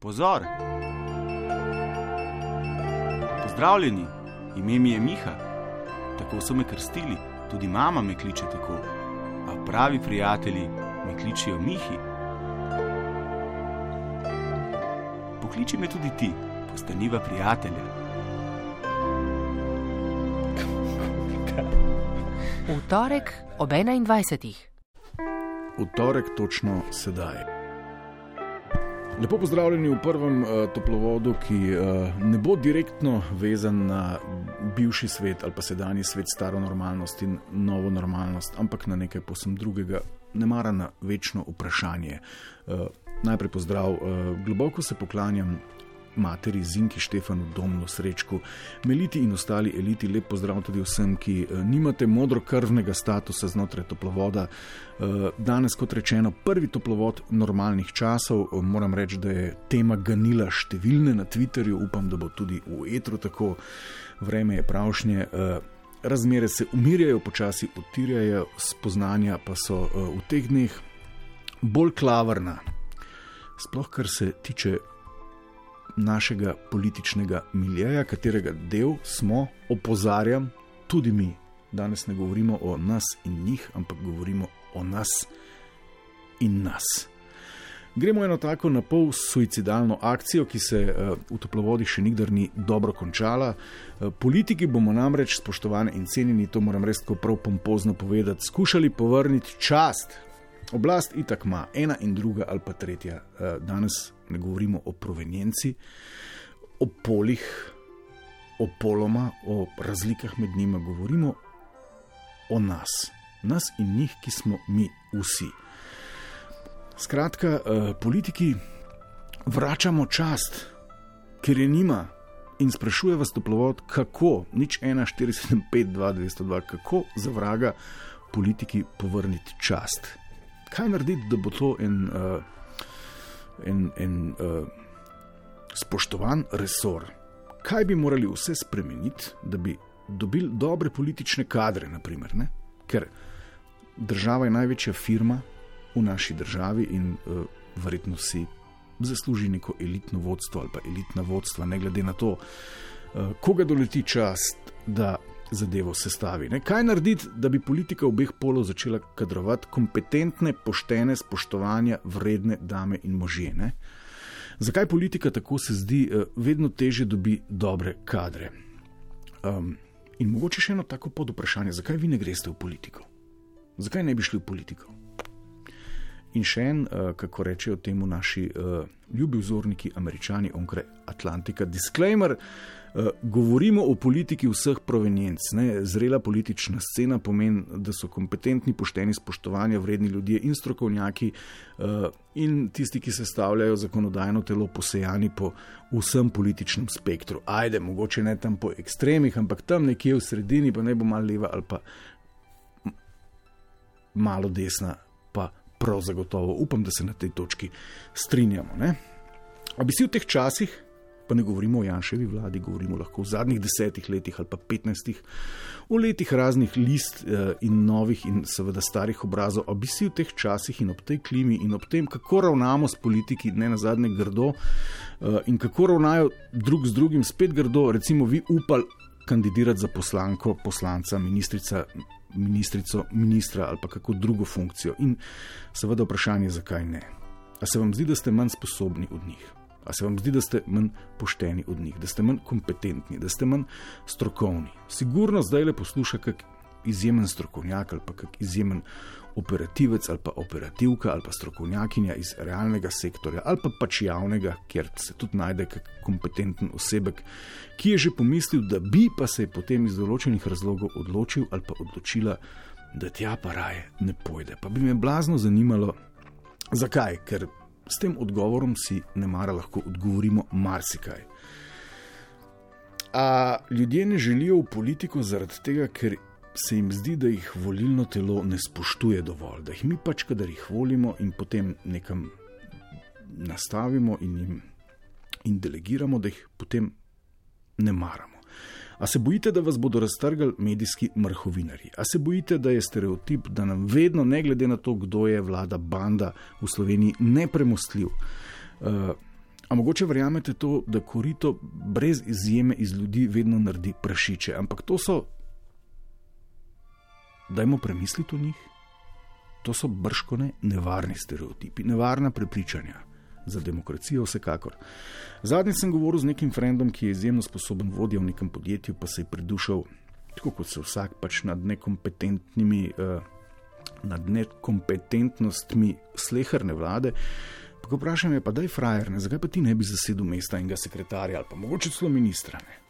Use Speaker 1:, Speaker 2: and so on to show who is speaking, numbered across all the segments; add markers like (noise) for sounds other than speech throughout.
Speaker 1: Pozor! Pozdravljeni, ime mi je Miha, tako so me krstili, tudi mama me kliče tako. A pravi prijatelji me kličijo Mihi. Pokliči me tudi ti, postaniva prijatelja.
Speaker 2: V torek ob 21.
Speaker 3: v torek točno sedaj. Lepo pozdravljeni v prvem uh, toplovodu, ki uh, ne bo direktno vezan na bivši svet ali pa sedanji svet, staro normalnost in novo normalnost, ampak na nekaj posem drugega, ne mara na večno vprašanje. Uh, najprej pozdrav, uh, globoko se poklanjam materi Zinki Štefanu, Domnu Srečku, Meliti in ostali eliti. Lep pozdrav tudi vsem, ki uh, nimate modro-krvnega statusa znotraj toplovoda. Uh, danes, kot rečeno, prvi toplovod normalnih časov. Uh, moram reči, da je tema ganila številne na Twitterju, upam, da bo tudi v etru tako. Vreme je pravšnje. Razmere se umirjajo, počasi odtirjajo, spoznanja pa so v teh dneh bolj klavrna. Sploh kar se tiče našega političnega miljeja, katerega del smo, opozarjam, tudi mi. Danes ne govorimo o nas in njih, ampak govorimo o nas in nas. Gremo eno tako na pol suicidalno akcijo, ki se uh, v toplovodi še nikdar ni dobro končala. Uh, politiki bomo namreč, spoštovane in cenjeni, to moram res tako prav pompozno povedati, skušali povrniti čast. Oblast itak ima, ena in druga ali pa tretja. Uh, danes ne govorimo o provenjenci, o polih, o poloma, o razlikah med njima, govorimo o nas, nas in njih, ki smo mi vsi. Skratka, eh, politiki vračamo čast, ker je nima. In sprašuje vas toplovod, kako, nič 1, 4, 7, 5, 2, 202, kako za vraga politiki povrniti čast. Kaj narediti, da bo to en, uh, en, en uh, spoštovan resor? Kaj bi morali vse spremeniti, da bi dobili dobre politične kadre, naprimer, ne? ker država je največja firma, v naši državi in uh, verjetno si zasluži neko elitno vodstvo ali pa elitna vodstva, ne glede na to, uh, koga doleti čast, da zadevo sestavi. Ne? Kaj narediti, da bi politika obeh polov začela kadrovati kompetentne, poštene, spoštovanja vredne dame in možje? Ne? Zakaj politika tako se zdi, uh, vedno teže dobi dobre kadre? Um, in mogoče še eno tako pod vprašanje, zakaj vi ne greste v politiko? Zakaj ne bi šli v politiko? In še en, uh, kako rečejo temu naši uh, ljubi vzorniki, američani onkraj Atlantika, disclaimer. Uh, govorimo o politiki vseh provenjenc. Ne? Zrela politična scena pomeni, da so kompetentni, pošteni, spoštovanja vredni ljudje in strokovnjaki, uh, in tisti, ki sestavljajo zakonodajno telo, posejani po vsem političnem spektru. Ajde, mogoče ne tam po ekstremih, ampak tam nekje v sredini, pa ne bo malo leva ali pa malo desna, pa prav zagotovo upam, da se na tej točki strinjamo. Ne? A bi si v teh časih, pa ne govorimo o Janševi vladi, govorimo lahko o zadnjih desetih letih ali pa petnajstih, o letih raznih list eh, in novih in seveda starih obrazov, a bi si v teh časih in ob tej klimi in ob tem, kako ravnamo s politiki, ne na zadnje grdo eh, in kako ravnajo drug z drugim spet grdo, recimo vi upali kandidirati za poslanko, poslanca, ministrica, ministrico, ministra ali pa kako drugo funkcijo. In seveda vprašanje, zakaj ne. A se vam zdi, da ste manj sposobni od njih? A se vam zdi, da ste manj pošteni od njih, da ste manj kompetentni, da ste manj strokovni? Sigurno zdaj le posluša kak izjemen strokovnjak ali pa kak izjemen operativec ali pa operativka ali pa strokovnjakinja iz realnega sektorja ali pa pač javnega, kjer se tudi najde kak kompetenten osebek, ki je že pomislil, da bi pa se je potem iz določenih razlogov odločil ali pa odločila, da tja pa raje ne pojde. Pa bi me blazno zanimalo, zakaj, ker s tem odgovorom si ne mara lahko odgovorimo marsikaj. A ljudje ne želijo v politiko zaradi tega, ker se jim zdi, da jih volilno telo ne spoštuje dovolj, da jih mi pač, kadar jih volimo in potem nekam nastavimo in jim in delegiramo, da jih potem ne maramo. A se bojite, da vas bodo raztrgali medijski mrhovinari? A se bojite, da je stereotip, da nam vedno, ne glede na to, kdo je vlada, banda v Sloveniji, nepremostljiv? Uh, A mogoče verjamete to, da korito brez izjeme iz ljudi vedno naredi prašiče, ampak to so, dajmo premisliti o njih, to so brškone nevarni stereotipi, nevarna prepričanja za demokracijo, vsekakor. Zadnjič sem govoril z nekim frendom, ki je izjemno sposoben vodja v nekem podjetju, pa se je pridušal, tako kot se vsak pač nad nekompetentnimi, uh, nad nekompetentnostmi sleherne vlade. Pa vprašam je, pa da je frajer, ne? zakaj pa ti ne bi zasedel mesta in ga sekretarja ali pa mogoče celo ministra, ne?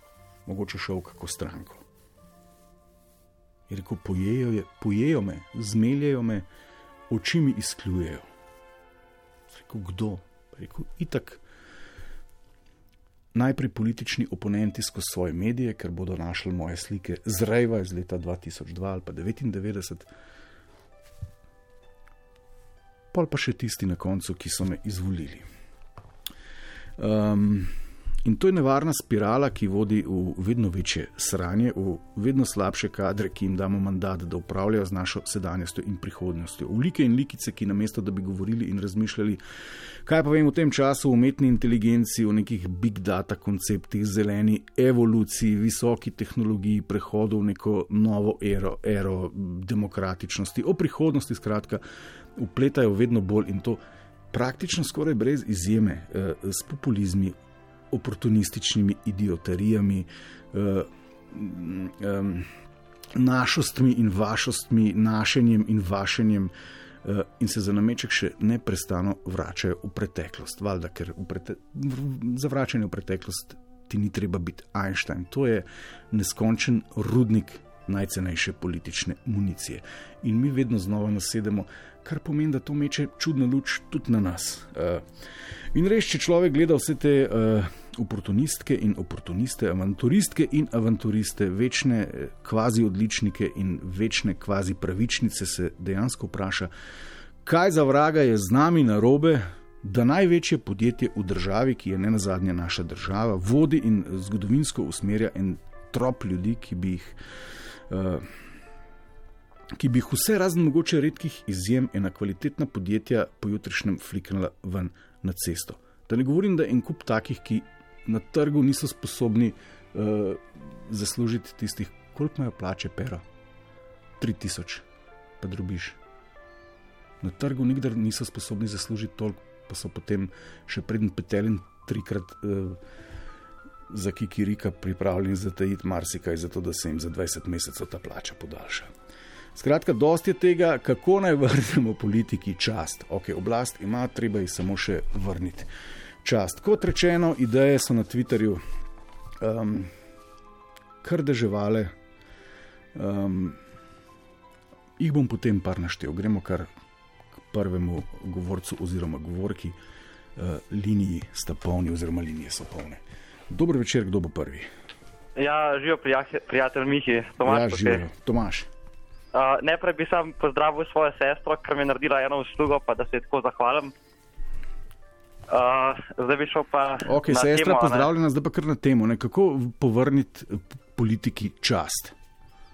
Speaker 3: mogoče šel kako stranko. Je rekel, pojejo, je, pojejo me, zmeljajo me, oči mi izkljujejo. Rekel, kdo? Rekel, itak. Najprej politični oponenti skozi svoje medije, ker bodo našli moje slike z Rejva iz leta 2002 ali pa 1999 pol pa še tisti na koncu, ki so me izvolili. Um, in to je nevarna spirala, ki vodi v vedno večje sranje, v vedno slabše kadre, ki jim damo mandat, da upravljajo z našo sedanjostjo in prihodnostjo. V like in likice, ki namesto da bi govorili in razmišljali, kaj pa vem v tem času o umetni inteligenci, o nekih big data konceptih, zeleni evoluciji, visoki tehnologiji, prehodu v neko novo ero, ero demokratičnosti, o prihodnosti, skratka upletajo vedno bolj in to praktično skoraj brez izjeme, eh, s populizmi, oportunističnimi idioterijami, eh, našostmi in vašostmi, našenjem in vašenjem. Uh, in se za nameček še neprestano vračajo v preteklost. Valjda, ker v prete za vračanje v preteklost ti ni treba biti Einstein. To je neskončen rudnik najcenejše politične municije. In mi vedno znova nasedemo, kar pomeni, da to meče čudno luč tudi na nas. Uh, in res, če človek gleda vse te uh, oportunistke in oportuniste, avanturistke in avanturiste, večne eh, kvazi odličnike in večne kvazi pravičnice, se dejansko vpraša, kaj za vraga je z nami na robe. Da največje podjetje v državi, ki je ne na zadnje naša država, vodi in zgodovinsko usmerja en trop ljudi, ki bi jih uh, ki bi jih vse razen mogoče redkih izjem ena kvalitetna podjetja pojutrišnjem fliknila ven na cesto. Da ne govorim, da je en kup takih, ki na trgu niso sposobni uh, zaslužiti tistih, koliko imajo plače, pero 3000, pa drubiš. Na trgu nikdar niso sposobni zaslužiti toliko, pa so potem še predn petelin trikrat. Uh, za Kikirika pripravljeni zatajiti marsikaj, zato da se jim za 20 mesecev ta plača podaljša. Skratka, dosti je tega, kako naj vrnemo politiki čast. Ok, oblast ima, treba jih samo še vrniti. Čast. Kot rečeno, ideje so na Twitterju um, kar deževale. Um, jih bom potem par naštel. Gremo kar k prvemu govorcu oziroma govorki. Uh, liniji sta polni, oziroma linije so polne. Dobro večer, kdo bo prvi?
Speaker 4: Ja, živijo prijatelj Mihi, Tomaš.
Speaker 3: Ja, živijo, Tomaš.
Speaker 4: Uh, najprej bi sam pozdravil svojo sestro, ker mi je naredila eno uslugo, pa da se tako zahvalim. Uh, zdaj bi šel pa.
Speaker 3: Ok, sestra, temo, pozdravljena, zdaj pa kar na temo. Ne? Kako povrniti politiki čast?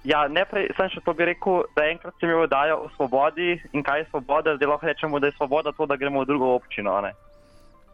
Speaker 4: Ja, najprej sem še to bi rekel, da enkrat se mi vdajo o svobodi in kaj je svoboda, zdaj lahko rečemo, da je svoboda to, da gremo v drugo občino. Ne?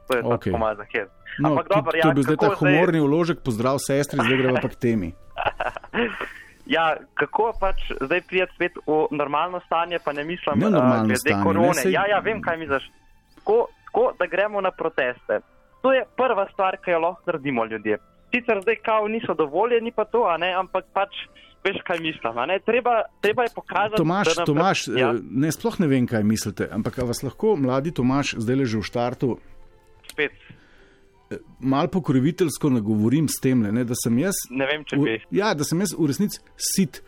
Speaker 4: To je okay. tako malo zahtev.
Speaker 3: No, Ampak dobro, ja. To je bil zdaj ta humorni zdaj... uložek, pozdrav sestri, zdaj gremo pa k temi. (laughs)
Speaker 4: ja, kako pač zdaj prijeti spet v normalno stanje, pa ne mislim,
Speaker 3: da je to
Speaker 4: korone. Sej... Ja, ja, vem, kaj misliš. Tako, tako, da gremo na proteste. To je prva stvar, ki jo lahko naredimo ljudje. Sicer zdaj kao niso dovoljeni, pa to, ampak pač. Veš, kaj mislim. Treba, treba je pokazati.
Speaker 3: Tomaš, Tomaš ja? ne, sploh ne vem, kaj mislite, ampak vas lahko mladi Tomaš zdaj leži v štartu
Speaker 4: spet.
Speaker 3: Mal pokroviteljsko nagovorim s tem, ne, da sem jaz.
Speaker 4: Ne vem, če bi.
Speaker 3: V, ja, da sem jaz v resnici sit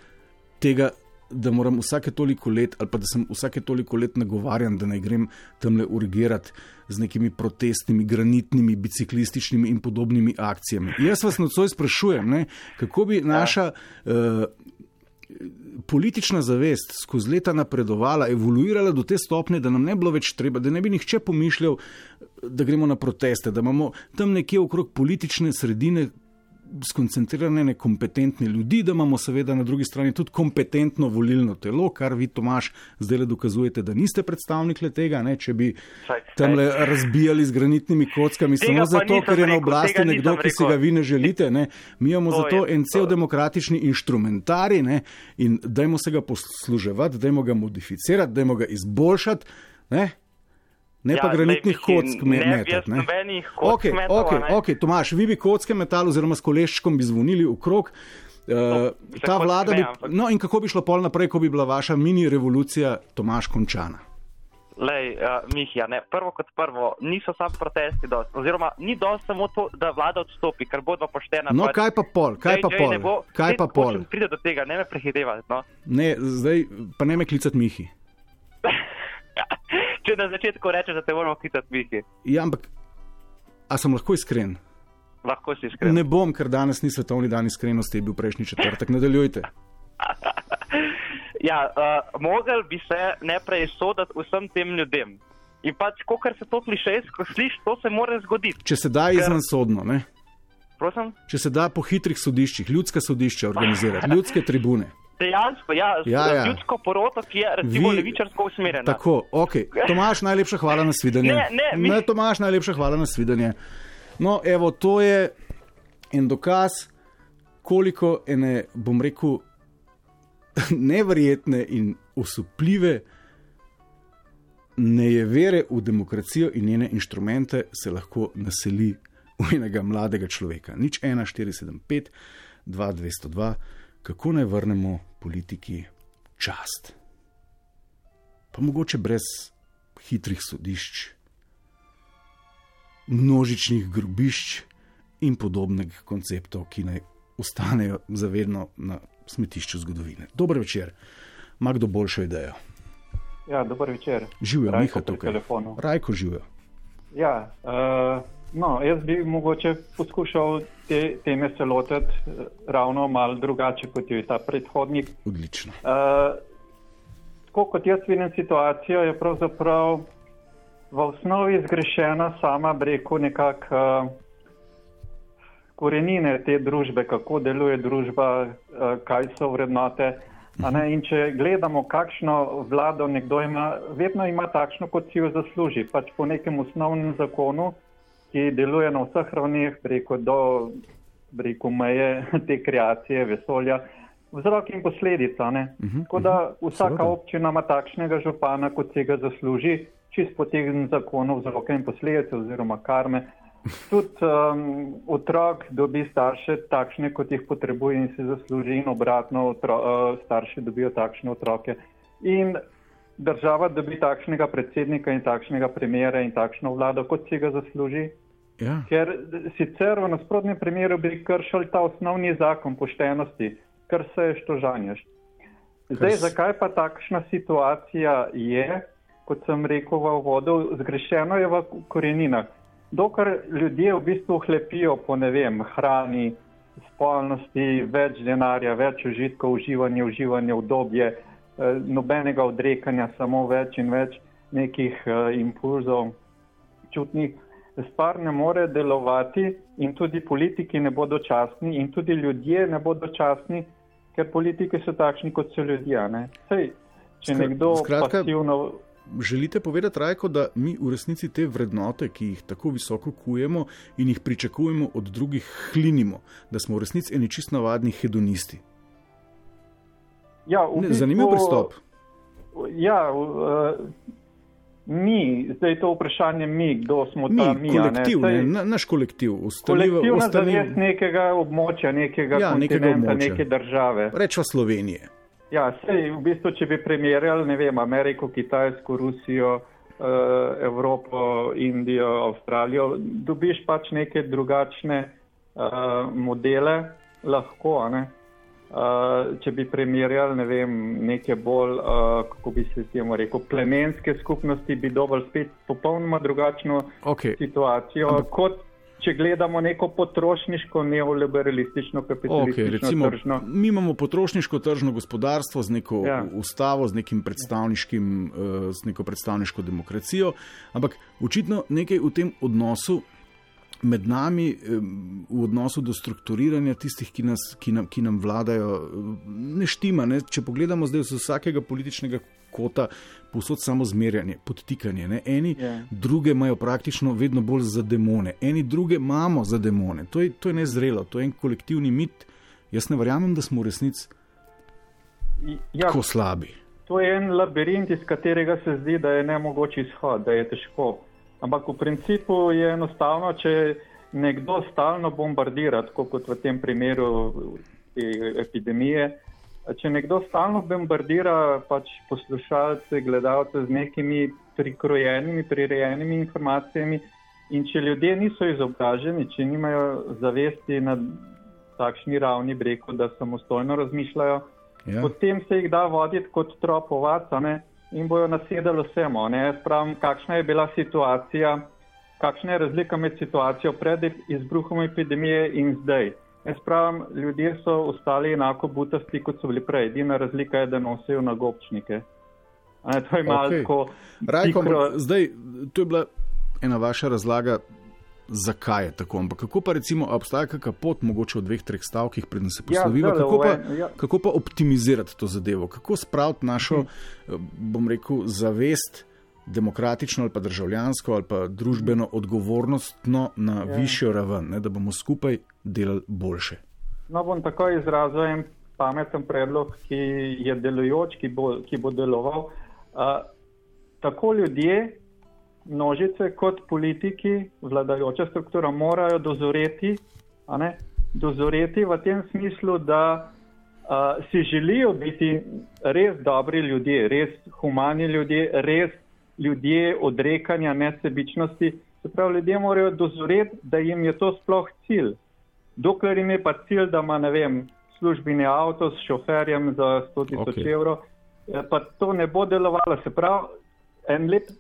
Speaker 3: tega, da moram vsake toliko let, ali pa da sem vsake toliko let nagovarjan, da naj grem tam le urgirati z nekimi protestnimi, granitnimi, biciklističnimi in podobnimi akcijami. Jaz vas nocoj sprašujem, ne, kako bi naša. Ja. Uh, politična zavest skozi leta napredovala, evoluirala do te stopnje, da nam ne bilo več treba, da ne bi nihče pomišljal, da gremo na proteste, da imamo tam nekje okrog politične sredine skoncentrirane, kompetentne ljudi, da imamo seveda na drugi strani tudi kompetentno volilno telo, kar vi, Tomaš, zdaj le dokazujete, da niste predstavnik le tega, ne, če bi tam le razbijali z granitnimi kockami, samo zato, ker je na oblasti nekdo, ki si ga vi ne želite. Ne. Mi imamo to zato je, en cel to. demokratični inštrumentari ne, in dajmo se ga posluževati, dajmo ga modificirati, dajmo ga izboljšati. Ne. Ne ja, pa granitnih kock metati. Ne, ne. Ok, ok, ok, Tomaš, vi bi kocke metali oziroma s koleščkom bi zvonili v krog. Uh, ta vlada bi. No, in kako bi šlo pol naprej, ko bi bila vaša mini revolucija Tomaš končana?
Speaker 4: Lej, uh, Mihija, ne, prvo kot prvo, niso samo protesti, dost, oziroma ni dovolj samo to, da vlada odstopi, ker bodo poštena.
Speaker 3: No, pač, kaj pa pol, kaj pa pol? Bo, kaj pa pol?
Speaker 4: Pride do tega, ne me prehitevati. No.
Speaker 3: Ne, zdaj pa ne me klicati Mihi. (laughs)
Speaker 4: če na začetku rečeš, da te moramo hitati, Miki.
Speaker 3: Ja, ampak, a sem lahko iskren?
Speaker 4: Lahko si iskren.
Speaker 3: Ne bom, ker danes ni svetovni dan iskrenosti, je bil prejšnji četrtek. Nadaljujte. (laughs)
Speaker 4: ja, uh, mogel bi se najprej soditi vsem tem ljudem. In pač, ko se to sliši, ko slišiš, to se mora zgoditi.
Speaker 3: Če se da ker... izven sodno, ne?
Speaker 4: Prosim?
Speaker 3: Če se da po hitrih sodiščih, ljudske sodišče organizirati, ljudske tribune
Speaker 4: dejansko, ja, ja, ja. ljudsko poroto, ki je recimo Vi... levičarsko usmerjena.
Speaker 3: Tako, ok. Tomaš, najlepša hvala na svidenje.
Speaker 4: ne, ne, mi...
Speaker 3: ne, Tomaš, najlepša hvala na svidenje. No, evo, to je en dokaz, koliko ene, bom rekel, (laughs) neverjetne in usupljive nejevere v demokracijo in njene inštrumente se lahko naseli v enega mladega človeka. Nič 1, 4, 7, 5, 2, 202 kako naj vrnemo politiki čast. Pa mogoče brez hitrih sodišč, množičnih grobišč in podobnih konceptov, ki naj ostanejo zavedno na smetišču zgodovine. Dober večer, ima kdo boljšo idejo?
Speaker 5: Ja, dober večer.
Speaker 3: Živijo, Miha tukaj. Rajko živijo.
Speaker 5: Ja, uh... No, jaz bi mogoče poskušal te teme se lotiti eh, ravno malo drugače, kot je ta predhodnik.
Speaker 3: Odlično.
Speaker 5: Uh, tako kot jaz vidim situacijo, je pravzaprav v osnovi zgrešena sama breko nekako uh, korenine te družbe, kako deluje družba, uh, kaj so vrednote. In če gledamo, kakšno vlado nekdo ima, vedno ima takšno, kot si jo zasluži, pač po nekem osnovnem zakonu ki deluje na vseh ravneh, preko do preko meje (laughs) te kreacije, vesolja, vzrok in posledica. Uh mhm, -huh, Tako da mhm. vsaka seveda. občina ima takšnega župana, kot se ga zasluži, čist po teh zakonov vzroka in posledice oziroma karme. (laughs) Tudi um, otrok dobi starše takšne, kot jih potrebuje in se zasluži, in obratno, otro, uh, starši dobijo takšne otroke. In država dobi takšnega predsednika in takšnega premjera in takšno vlado, kot si ga zasluži. Ja. Ker sicer v nasprotnem primeru bi kršili ta osnovni zakon poštenosti, kar se je štožanjaš. Zdaj, zakaj pa takšna situacija je, kot sem rekel v vodu, zgrešeno je v koreninah. Dokler ljudje v bistvu hlepijo po ne vem, hrani, spolnosti, več denarja, več užitkov, uživanja, uživanja, obdobje, eh, nobenega odrekanja, samo več in več nekih uh, impulzov čutnih stvar ne more delovati in tudi politiki ne bodo častni in tudi ljudje ne bodo častni, ker politiki so takšni, kot so ljudje. Sej, če Skr nekdo skratka, pasivno.
Speaker 3: Želite povedati, Rajko, da mi v resnici te vrednote, ki jih tako visoko kujemo in jih pričakujemo od drugih, hlinimo, da smo v resnici eni čist navadni hedonisti?
Speaker 5: Ja,
Speaker 3: ne, zanimiv pristop.
Speaker 5: Ja, uh, Mi, zdaj to vprašanje, mi, kdo smo mi, ta mi.
Speaker 3: Kolektiv,
Speaker 5: ne,
Speaker 3: Sej, na, naš kolektiv.
Speaker 5: Kolektivna ostali... zavest nekega območja, nekega ja, kontinenta, neke države.
Speaker 3: Rečva Slovenije.
Speaker 5: Ja, sej, v bistvu, če bi primerjali, ne vem, Ameriko, Kitajsko, Rusijo, uh, Evropo, Indijo, Avstralijo, dobiš pač neke drugačne uh, modele, lahko, ne. Uh, če bi primerjali ne vem, neke bolj, uh, kako bi se temu rekel, plemenske skupnosti, bi dobili spet popolnoma drugačno
Speaker 3: okay.
Speaker 5: situacijo, Ampak... kot če gledamo neko potrošniško, neoliberalistično, kapitalistično okay, recimo, tržno.
Speaker 3: Mi imamo potrošniško tržno gospodarstvo z neko ja. ustavo, z, uh, z neko predstavniško demokracijo, ampak očitno nekaj v tem odnosu med nami v odnosu do strukturiranja tistih, ki, nas, ki, nam, ki nam vladajo, ne štima. Ne? Če pogledamo zdaj z vsakega političnega kota, posod samo zmerjanje, podtikanje. Ne? Eni
Speaker 5: Ja.
Speaker 3: druge imajo praktično vedno bolj za demone, eni druge imamo za demone. To je, to je nezrelo, to je en kolektivni mit. Jaz ne verjamem, da smo v resnici
Speaker 5: Ja,
Speaker 3: tako slabi.
Speaker 5: to je en labirint, iz katerega se zdi, da je nemogoče izhod, da je težko. Ampak v principu je enostavno, če nekdo stalno bombardira, tako kot v tem primeru te epidemije, če nekdo stalno bombardira pač poslušalce, gledalce z nekimi prikrojenimi, prirejenimi informacijami in če ljudje niso izobraženi, če nimajo zavesti na takšni ravni, bi rekel, da samostojno razmišljajo,
Speaker 3: Ja.
Speaker 5: potem se jih da voditi kot trop ovac a ne, in bojo nasedali vsemu. Ne. Jaz pravim, kakšna je bila situacija, kakšna je razlika med situacijo pred izbruhom epidemije in zdaj. Jaz pravim, ljudje so ostali enako butasti, kot so bili prej. Edina razlika je, da nosijo nagobčnike. Ne, to je malo
Speaker 3: Okej.
Speaker 5: tako.
Speaker 3: Rajko, zdaj, to je bila ena vaša razlaga, zakaj je tako. Ampak kako pa recimo, obstaja kakšna pot, mogoče v dveh, treh stavkih, preden se
Speaker 5: Ja,
Speaker 3: posloviva,
Speaker 5: zdajle
Speaker 3: kako, pa,
Speaker 5: ja.
Speaker 3: kako pa optimizirati to zadevo, kako spraviti našo, eh, bom rekel, zavest. Demokratično ali pa državljansko ali pa družbeno odgovornostno na ja. višjo raven, ne, da bomo skupaj delali boljše.
Speaker 5: No, bom takoj izrazil en pameten predlog, ki je delujoč, ki bo, ki bo deloval. Uh, tako ljudje, množice kot politiki, vladajoča struktura morajo dozoreti, a ne, dozoreti v tem smislu, da uh, si želijo biti res dobri ljudje, res humani ljudje, res ljudje odrekanja nesebičnosti. Se pravi, ljudje morajo dozoreti, da jim je to sploh cilj. Dokler jim je pa cilj, da ima, ne vem, službeni avto s šoferjem za 100 tisoč okay. evrov, pa to ne bo delovalo. Se pravi, en lep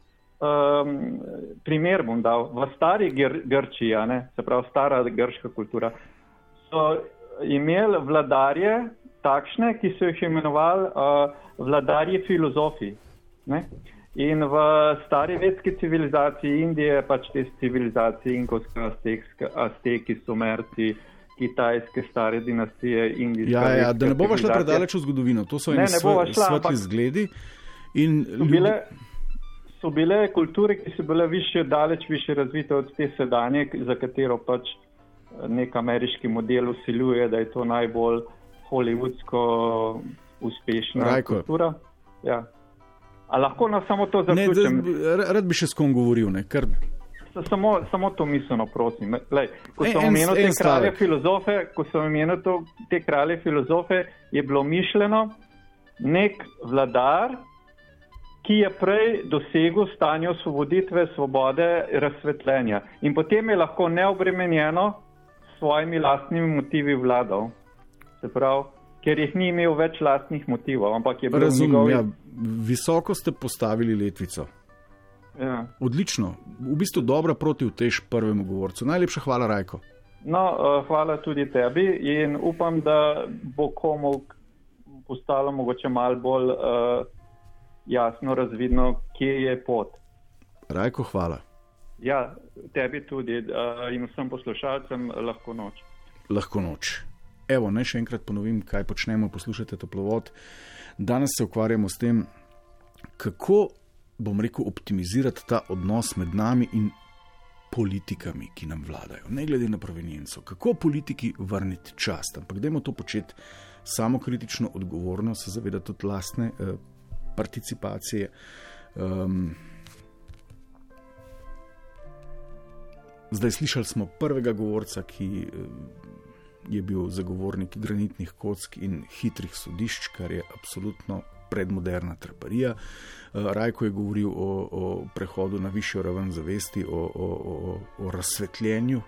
Speaker 5: um, primer bom dal. V stari Gr Grčiji, ne, se pravi, stara grška kultura, so imeli vladarje takšne, ki so jih imenovali uh, vladarji filozofi. Ne? In v stari vedski civilizaciji Indije, pač te civilizacije, inkovske, aztekske, azteki, sumerci, kitajske, stare dinastije, indijske.
Speaker 3: Ja, ja, da ne bova šla predaleč v zgodovino, to so
Speaker 5: Ne,
Speaker 3: eni
Speaker 5: ne šla,
Speaker 3: svetli
Speaker 5: ampak-
Speaker 3: zgledi. In
Speaker 5: so
Speaker 3: ljudi-
Speaker 5: bile, so bile kulture, ki so bile više, daleč više razvite od te sedanje, za katero pač eh, nek ameriški model usiljuje, da je to najbolj hollywoodsko uspešna
Speaker 3: Rajko.
Speaker 5: kultura. Ja. A lahko na samo to
Speaker 3: Ne,
Speaker 5: zaključim?
Speaker 3: da, rad bi še s kom govoril, ne, ker
Speaker 5: S- Samo, samo to miselno, prosim. Lej, ko sem
Speaker 3: en-
Speaker 5: omenil te kralje filozofe, ko sem omenil te kralje filozofe, je bilo mišljeno nek vladar, ki je prej dosegel stanje osvoboditve, svobode, razsvetljenja. In potem je lahko neobremenjeno s svojimi lastnimi motivi vladal. Se pravi, ker jih ni imel več lastnih motivov, ampak je bil
Speaker 3: razumem,
Speaker 5: njegov.
Speaker 3: ja, visoko ste postavili letvico.
Speaker 5: Ja.
Speaker 3: Odlično, v bistvu dobra proti vtež prvemu govorcu. Najlepša hvala, Rajko.
Speaker 5: No, uh, hvala tudi tebi in upam, da bo komu postalo mogoče malo bolj uh, jasno razvidno, kje je pot.
Speaker 3: Rajko, hvala.
Speaker 5: Ja, tebi tudi uh, in vsem poslušalcem lahko noč.
Speaker 3: Lahko noč. Evo, naj še enkrat ponovim, kaj počnemo, poslušajte toplovod. Danes se ukvarjamo s tem, kako, bom rekel, optimizirati ta odnos med nami in politikami, ki nam vladajo, ne glede na provenienco. Kako politiki vrniti čast, ampak dajmo to početi samokritično, odgovorno, se zavedati tudi lastne eh, participacije. Um, zdaj slišali smo prvega govorca, ki eh, je bil zagovornik granitnih kock in hitrih sodišč, kar je absolutno predmoderna traparija. Eh, Rajko je govoril o, o prehodu na višjo raven zavesti, o, o, o, o razsvetljenju.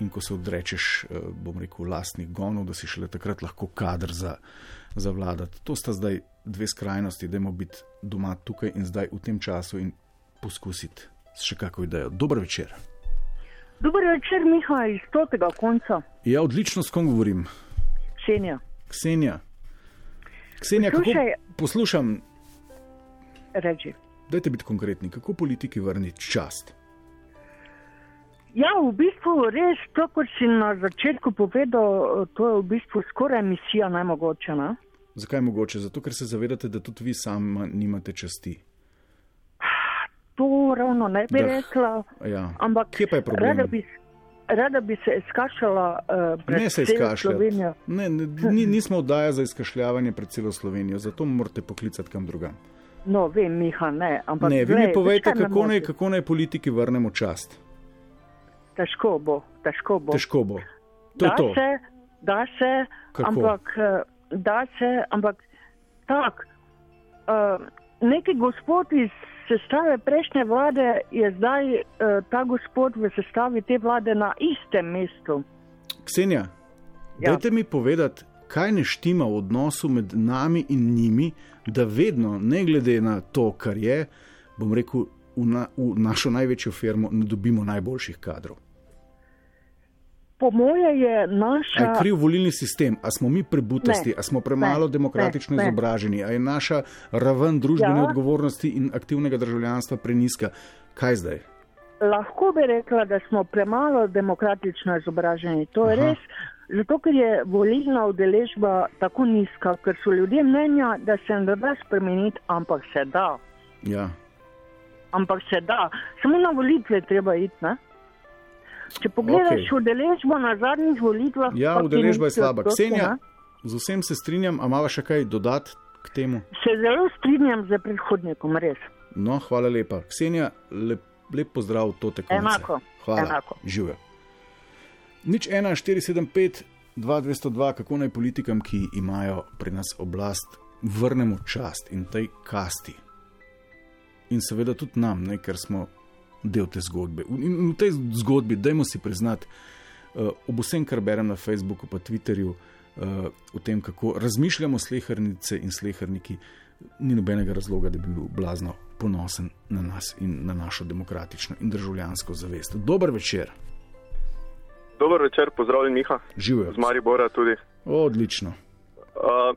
Speaker 3: In ko se odrečeš, eh, bom rekel, lastnih gonov, da si šele takrat lahko kader za, za vladati. To sta zdaj dve skrajnosti, da moramo biti doma tukaj in zdaj v tem času in poskusiti s še kako idejo. Dober večer.
Speaker 6: Dober večer, Miha, iz stotega konca,
Speaker 3: Ja, odlično, s kom govorim.
Speaker 6: Ksenija.
Speaker 3: Ksenija. Ksenija,
Speaker 6: Poslušaj.
Speaker 3: kako poslušam,
Speaker 6: Reči.
Speaker 3: dajte biti konkretni, kako politiki vrniti čast.
Speaker 6: Ja, v bistvu res, to, kot si na začetku povedal, to je v bistvu skoraj misija najmogoče. Ne?
Speaker 3: Zakaj mogoče? Zato, ker se zavedate, da tudi vi sami nimate časti.
Speaker 6: To ravno ne bi
Speaker 3: Da,
Speaker 6: rekla,
Speaker 3: Ja.
Speaker 6: ampak
Speaker 3: Kje pa je problem?
Speaker 6: rada bi, rada bi se izkašala uh, pred
Speaker 3: Ne se.
Speaker 6: Slovenijo.
Speaker 3: Ne, ne, ni, nismo oddaja za izkašljavanje pred celo Slovenijo, zato morate poklicati kam drugam.
Speaker 6: No, vem, Miha, ne. Ampak,
Speaker 3: Ne, vi
Speaker 6: glej,
Speaker 3: mi povejte, kako naj,
Speaker 6: moti?
Speaker 3: kako naj politiki vrnemo čast.
Speaker 6: Težko bo, težko bo.
Speaker 3: Težko bo. To
Speaker 6: da
Speaker 3: to.
Speaker 6: se, da se,
Speaker 3: Kako?
Speaker 6: ampak, eh, da se, ampak tak. Uh, neki gospod iz sestave prejšnje vlade je zdaj uh, ta gospod v sestavi te vlade na istem mestu.
Speaker 3: Ksenija,
Speaker 6: Ja.
Speaker 3: dajte mi povedati, kaj ne štima v odnosu med nami in njimi, da vedno, ne glede na to, kar je, bom rekel, v, na, v našo največjo firmo ne dobimo najboljših kadrov.
Speaker 6: Po moje je
Speaker 3: A
Speaker 6: naša.
Speaker 3: je kriv volilni sistem, a smo mi prebutasti,
Speaker 6: Ne,
Speaker 3: a smo premalo
Speaker 6: ne,
Speaker 3: demokratično
Speaker 6: ne.
Speaker 3: izobraženi, a je naša raven družbene
Speaker 6: Ja.
Speaker 3: odgovornosti in aktivnega državljanstva preniska. Kaj zdaj?
Speaker 6: Lahko bi rekla, da smo premalo demokratično izobraženi. To je
Speaker 3: Aha.
Speaker 6: res, zato ker je volilna udeležba tako nizka, ker so ljudje mnenja, da se ne da spremeniti, ampak se da.
Speaker 3: Ja.
Speaker 6: Ampak se da. Samo na volitve treba iti. Ne? Če pogledaš okay. udeležbo na zadnjih volitvah,
Speaker 3: Ja, udeležba je slaba. Ksenija, z vsem se strinjam, a imamo še kaj dodati k temu?
Speaker 6: Se zelo strinjam z predhodnikom, res.
Speaker 3: No, hvala lepa. Ksenija, lep, lep pozdrav to tekmo.
Speaker 6: Enako,
Speaker 3: Hvala.
Speaker 6: enako.
Speaker 3: Živijo. Nič 1, 475, 2202, kako naj politikam, ki imajo pri nas oblast, vrnemo čast in tej kasti. In seveda tudi nam, ne, ker smo del te zgodbe. In v tej zgodbi, dajmo si priznati, uh, ob vsem, kar berem na Facebooku, pa Twitterju, uh, o tem, kako razmišljamo slehrnice in slehrniki, ni nobenega razloga, da bi bil blazno ponosen na nas in na našo demokratično in državljansko zavest. Dober večer,
Speaker 7: Dober večer, pozdravljen Miha,
Speaker 3: živijo.
Speaker 7: z Maribora tudi.
Speaker 3: Odlično.
Speaker 7: Uh,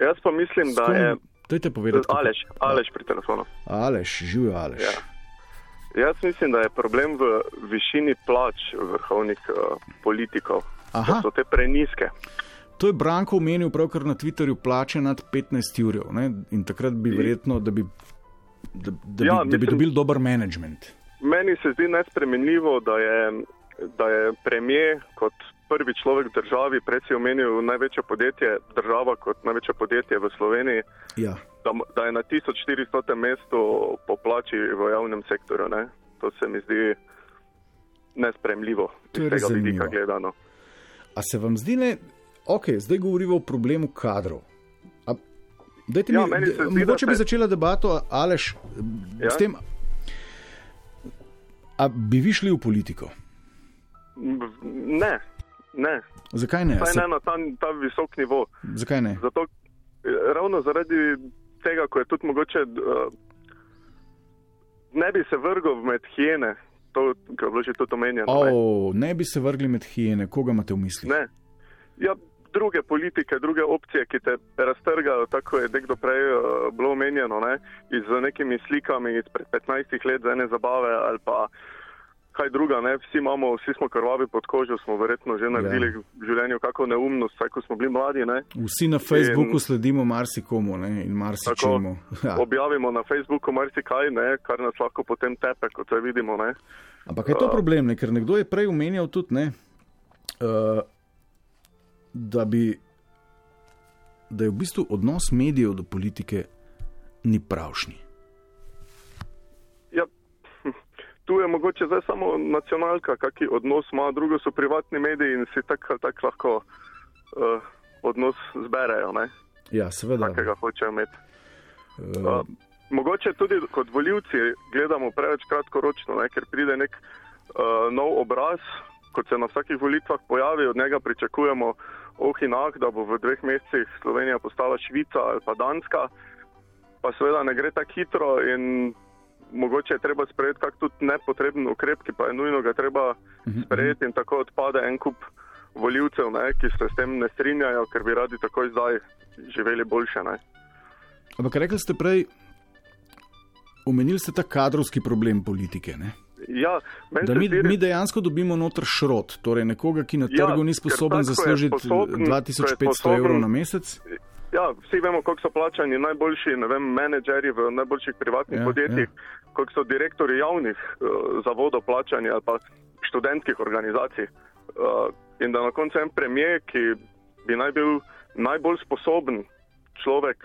Speaker 7: jaz pa mislim, da je.
Speaker 3: Dajte povedati, kako-
Speaker 7: Aleš, Aleš pri telefonu.
Speaker 3: Aleš, živijo Aleš.
Speaker 7: Ja. Jaz mislim, da je problem v višini plač vrhovnih uh, politikov.
Speaker 3: Aha.
Speaker 7: Da so te preniske.
Speaker 3: To je Branko omenil pravkar na Twitterju, plače nad 15 ur. In takrat bi verjetno, da bi, da, da
Speaker 7: Ja,
Speaker 3: bi, da bi
Speaker 7: mislim-
Speaker 3: dobili dober management.
Speaker 7: Meni se zdi nespremenljivo, da je, da je premijer kot prvi človek v državi, prej si omenil največje podjetje, država kot največje podjetje v Sloveniji,
Speaker 3: Ja.
Speaker 7: da, da je na 1400 mestu po plači v javnem sektorju. Ne? To se mi zdi nespremljivo
Speaker 3: To je
Speaker 7: tega vidika gledano.
Speaker 3: A se vam zdi, ne, ok, zdaj govorimo o problemu kadrov. A, dajte
Speaker 7: Ja,
Speaker 3: mi,
Speaker 7: zdi,
Speaker 3: mogoče bi
Speaker 7: se-
Speaker 3: začela debato, Aleš,
Speaker 7: Ja.
Speaker 3: s tem. A bi vi šli v politiko?
Speaker 7: Ne, ne,
Speaker 3: Zakaj ne?
Speaker 7: saj ne na ta, ta visok nivo.
Speaker 3: zakaj ne?
Speaker 7: Zato, eh, ravno zaradi tega, ko je tudi mogoče, uh, ne bi se vrgel med hiene, to, kar je bilo že tudi omenjeno. ne.
Speaker 3: O, ne bi se vrgli med hijene, koga imate v mislih?
Speaker 7: Ne. Ja, druge politike, druge opcije, ki te raztrgajo, tako je nekdo prej uh, bilo omenjeno, ne, z nekimi slikami izpred 15 let za ene zabave ali pa kaj druga. Ne. Vsi, imamo, vsi smo krvavi pod kožo, smo verjetno že naredili
Speaker 3: Ja.
Speaker 7: v življenju kakšno neumnost, vsaj ko smo bili mladi. Ne.
Speaker 3: Vsi na Facebooku
Speaker 7: In-
Speaker 3: sledimo marsikomu ne, in marsičemu. Ja.
Speaker 7: Objavimo na Facebooku marsikaj, ne, kar nas lahko potem tepe, kot se vidimo. Ne.
Speaker 3: Ampak je to problem, ne? ker nekdo je prej omenjal tudi, ne, uh, da, bi, da je v bistvu odnos medijev do politike ni pravšnji.
Speaker 7: Tu je mogoče zdaj samo nacionalka, kakšen odnos ima, drugo so privatni mediji in si tako ali tako lahko uh, odnos zberejo, ne,
Speaker 3: Ja, seveda.
Speaker 7: kakega hočejo imeti.
Speaker 3: Uh,
Speaker 7: mogoče tudi kot voljivci gledamo preveč kratkoročno, ne, ker pride nek uh, nov obraz, kot se na vsakih volitvah pojavi, od njega pričakujemo oh in ah, da bo v dveh mesecih Slovenija postala Švica ali pa Danska, pa seveda ne gre tako hitro in mogoče je treba sprejeti kak tudi nepotreben ukrep, ki pa je nujno ga treba sprejeti in tako odpade en kup voljivcev, ne, ki se s tem ne strinjajo, ker bi radi takoj zdaj živeli boljše. Ne.
Speaker 3: ampak rekli ste prej, omenili ste ta kadrovski problem politike. Ne?
Speaker 7: Ja,
Speaker 3: Da mi, mi dejansko dobimo noter šrot, torej nekoga, ki na
Speaker 7: Ja,
Speaker 3: trgu ni
Speaker 7: ker
Speaker 3: sposoben zaslužiti
Speaker 7: sposoben- ko je
Speaker 3: 2500
Speaker 7: sposoben-
Speaker 3: evrov na mesec.
Speaker 7: Ja, vsi vemo, koliko so plačani najboljši vem, menedžerji v najboljših privatnih
Speaker 3: Ja,
Speaker 7: podjetjih, ja. koliko so direktori javnih uh, zavodov plačani ali pa študentskih organizacij. Uh, in da na koncu en premijer, ki bi naj bil najbolj sposoben človek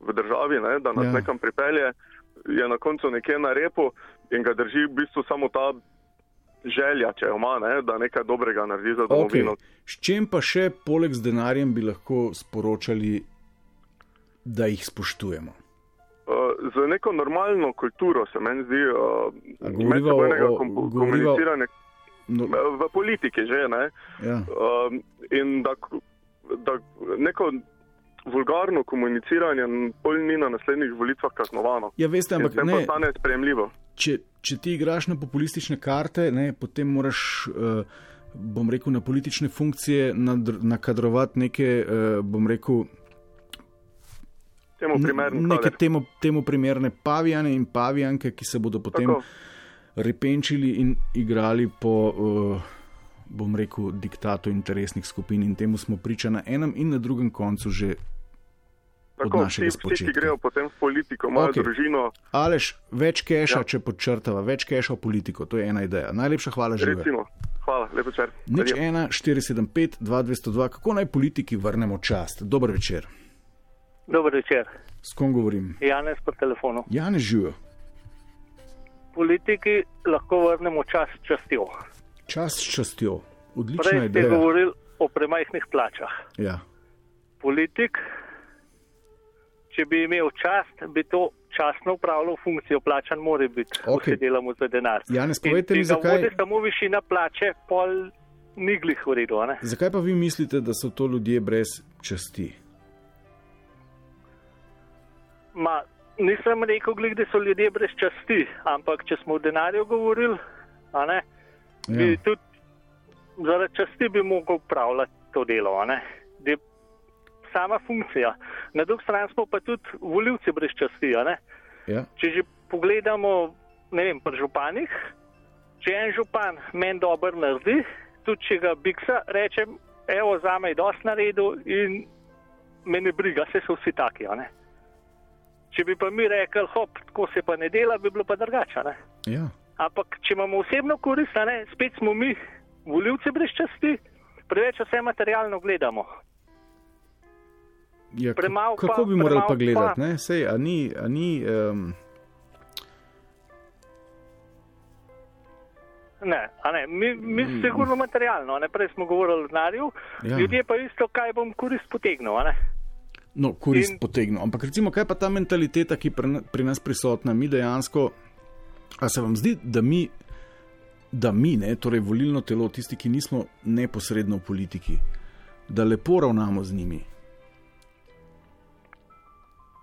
Speaker 7: v državi, ne, da nas
Speaker 3: ja.
Speaker 7: nekam pripelje, je na koncu nekje na repu in ga drži v bistvu samo ta želja, če jo ima, ne, da nekaj dobrega naredi za domovino.
Speaker 3: Okay. S čem pa še poleg z denarjem bi lahko sporočali, da jih spoštujemo?
Speaker 7: Uh, z neko normalno kulturo se meni zdi uh, medsebojnega komuniciranja
Speaker 3: No,
Speaker 7: v politiki že, ne?
Speaker 3: ja.
Speaker 7: Um, in da, da neko vulgarno komuniciranje pol ni na naslednjih volitvah kaznovano.
Speaker 3: ja, veste, ampak ne,
Speaker 7: postane sprejemljivo.
Speaker 3: če, če ti igraš na populistične karte, ne, potem moraš, uh, bom rekel, na politične funkcije nadr- nakadrovati neke, uh, bom rekel,
Speaker 7: Temu primern
Speaker 3: neke temu, temu primerne pavijane in pavijanke, ki se bodo potem
Speaker 7: Tako.
Speaker 3: repenčili in igrali po, uh, bom rekel, diktatu interesnih skupin. In temu smo priča na enem in na drugem koncu že.
Speaker 7: Tako, vsi, vsi, ki grejo potem v politiko, imajo okay. družino,
Speaker 3: Alež, več keša, ja. Če podčrtava, več keša v politiko, to je ena ideja. Najlepša hvala že.
Speaker 7: recimo. Hvala, lepo večer.
Speaker 3: Nič
Speaker 7: Adijo.
Speaker 3: 1, 475, 2202, kako naj politiki vrnemo čast? Dober večer.
Speaker 8: Dober večer,
Speaker 3: S kom govorim?
Speaker 8: Janez po telefonu.
Speaker 3: Janez živijo.
Speaker 8: Politiki lahko vrnemo čas s častjo.
Speaker 3: Čas s častjo. Odlična
Speaker 8: Prej ste
Speaker 3: ideja.
Speaker 8: govorili o premajhnih plačah.
Speaker 3: Ja.
Speaker 8: Politik, če bi imel čast, bi to časno upravljal funkcijo, plačan mora biti,
Speaker 3: Okej.
Speaker 8: okay. delamo za denar.
Speaker 3: Janez, povejte mi,
Speaker 8: če
Speaker 3: zakaj-
Speaker 8: vodi samo višina plače, pol ni glih v redu.
Speaker 3: Zakaj pa vi mislite, da so to ljudje brez časti?
Speaker 8: Ma, nisem rekel, glih, da so ljudje brez časti, ampak če smo o denarju govorili, a ne, ja. bi tudi zaradi časti bi mogel upravljati to delo. je Sama funkcija. Na drugi strani smo pa tudi voljivci brez časti.
Speaker 3: Ja.
Speaker 8: Če že pogledamo, ne vem, pri županih, če en župan meni dobro naredi, tudi če ga biksa, rečem, evo, za me je dosti naredil in me ne briga, vse so vsi taki. ne. Če bi pa mi rekli, hop, tako se pa ne dela, bi bilo pa drugače.
Speaker 3: Ja.
Speaker 8: Ampak, če imamo osebno korist, ne, spet smo mi, voljivci brez časti, preveč vse materialno gledamo.
Speaker 3: Ja, ka-
Speaker 8: Premalo pa-
Speaker 3: kako bi morali pa gledati?
Speaker 8: pa-
Speaker 3: Ne? Sej, a ni, a ni um,
Speaker 8: Ne, ne, mi, mi sigurno materialno, ne, prej smo govorili o denarju,
Speaker 3: Ja.
Speaker 8: ljudje pa isto, kaj bom korist potegnil, ne.
Speaker 3: No, korist
Speaker 8: In-
Speaker 3: potegnil. Ampak recimo, kaj pa ta mentaliteta, ki pri, pri nas prisotna, mi dejansko, a se vam zdi, da mi, da mi, ne, torej volilno telo, tisti, ki nismo neposredno v politiki, da lepo ravnamo z njimi,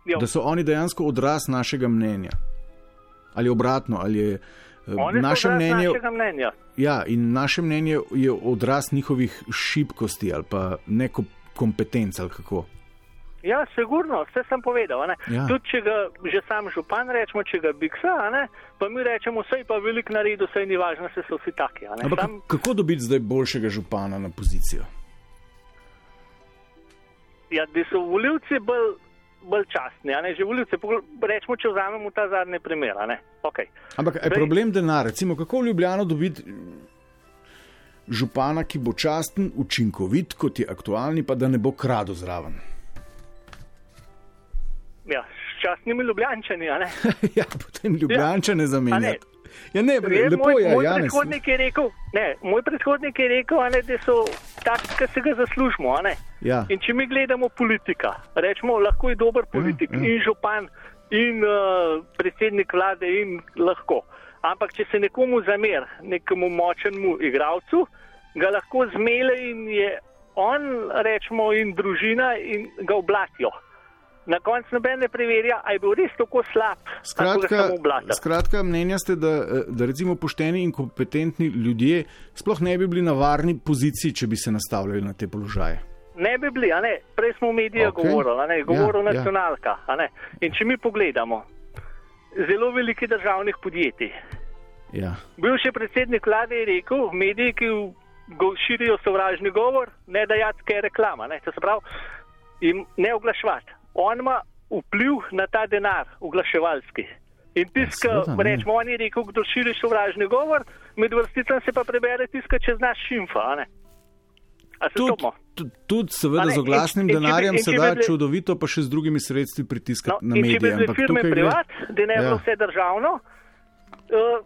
Speaker 8: Jo,
Speaker 3: da so oni dejansko odraz našega mnenja. Ali obratno, ali je eh,
Speaker 8: oni
Speaker 3: naše mnenje.
Speaker 8: mnenja.
Speaker 3: Ja, in naše mnenje je odraz njihovih šibkosti ali pa neko kompetenc ali kako.
Speaker 8: Ja, sigurno, vse sem povedal.
Speaker 3: Ja.
Speaker 8: Tudi če ga že sam župan rečemo, če ga biksa, ne, pa mi rečemo, vse pa velik naredil, vse ni važno, vse so vsi taki. Sam,
Speaker 3: kako dobiti zdaj boljšega župana na pozicijo?
Speaker 8: ja, da so voljivci bolj, bolj častni, a ne, že voljivci, rečemo, če vzamemo ta zadnji primer. Okay.
Speaker 3: Ampak je
Speaker 8: Zdaj-
Speaker 3: problem denar. Recimo, kako v Ljubljano dobiti župana, ki bo časten, učinkovit, kot je aktualni, pa da ne bo krado zraven.
Speaker 8: Ja, s častnimi ljubljančani, (laughs)
Speaker 3: ja, potem Ljubljančane zamenjati. Ja, ne,
Speaker 8: Je,
Speaker 3: lepo
Speaker 8: moj,
Speaker 3: je,
Speaker 8: moj
Speaker 3: Janez.
Speaker 8: predhodnik je rekel, ne, moj predhodnik je rekel, ne, da so taki, ki se ga zaslužimo.
Speaker 3: Ja.
Speaker 8: In če mi gledamo politika, rečemo, lahko je dober politik
Speaker 3: ja.
Speaker 8: ja, ja. in župan in uh, predsednik vlade in lahko. Ampak če se nekomu zamer, nekemu močnemu igralcu, ga lahko zmele in je on, rečemo, in družina in ga oblatijo. Na koncu noben ne preverja, ali je bil res tako slab,
Speaker 3: Skratka, skratka, mnenja ste, da, eh, da recimo pošteni in kompetentni ljudje sploh ne bi bili na varni poziciji, če bi se nastavljali na te položaje.
Speaker 8: Ne bi bili, a ne, prej smo v medijih okay. govorili, a ne, govoril
Speaker 3: Ja, ja.
Speaker 8: ja, nacionalka, a ne. In če mi pogledamo, zelo veliki državnih podjetij
Speaker 3: Ja.
Speaker 8: Bivši predsednik vlade je rekel, mediji, ki go- širijo sovražni govor, ne dajati kaj reklama, ne, to se pravi, in ne oglaševati. On ima vpliv na ta denar, oglaševalski. In ki
Speaker 3: ne.
Speaker 8: rečemo, on je rekel, kdo širi sovražni govor, med vrsticami se pa prebere tisti, ki če znaš šimfa, ne. Se
Speaker 3: Tudi, tudi, seveda
Speaker 8: ne,
Speaker 3: z oglasnim
Speaker 8: in- in
Speaker 3: denarjem
Speaker 8: in
Speaker 3: se
Speaker 8: če bi
Speaker 3: da
Speaker 8: bile-
Speaker 3: čudovito, pa še z drugimi sredstvi pritiskati
Speaker 8: No,
Speaker 3: na
Speaker 8: in če bi
Speaker 3: medije.
Speaker 8: bile firme
Speaker 3: gre-
Speaker 8: privat, bi bilo
Speaker 3: Ja.
Speaker 8: vse državno, uh,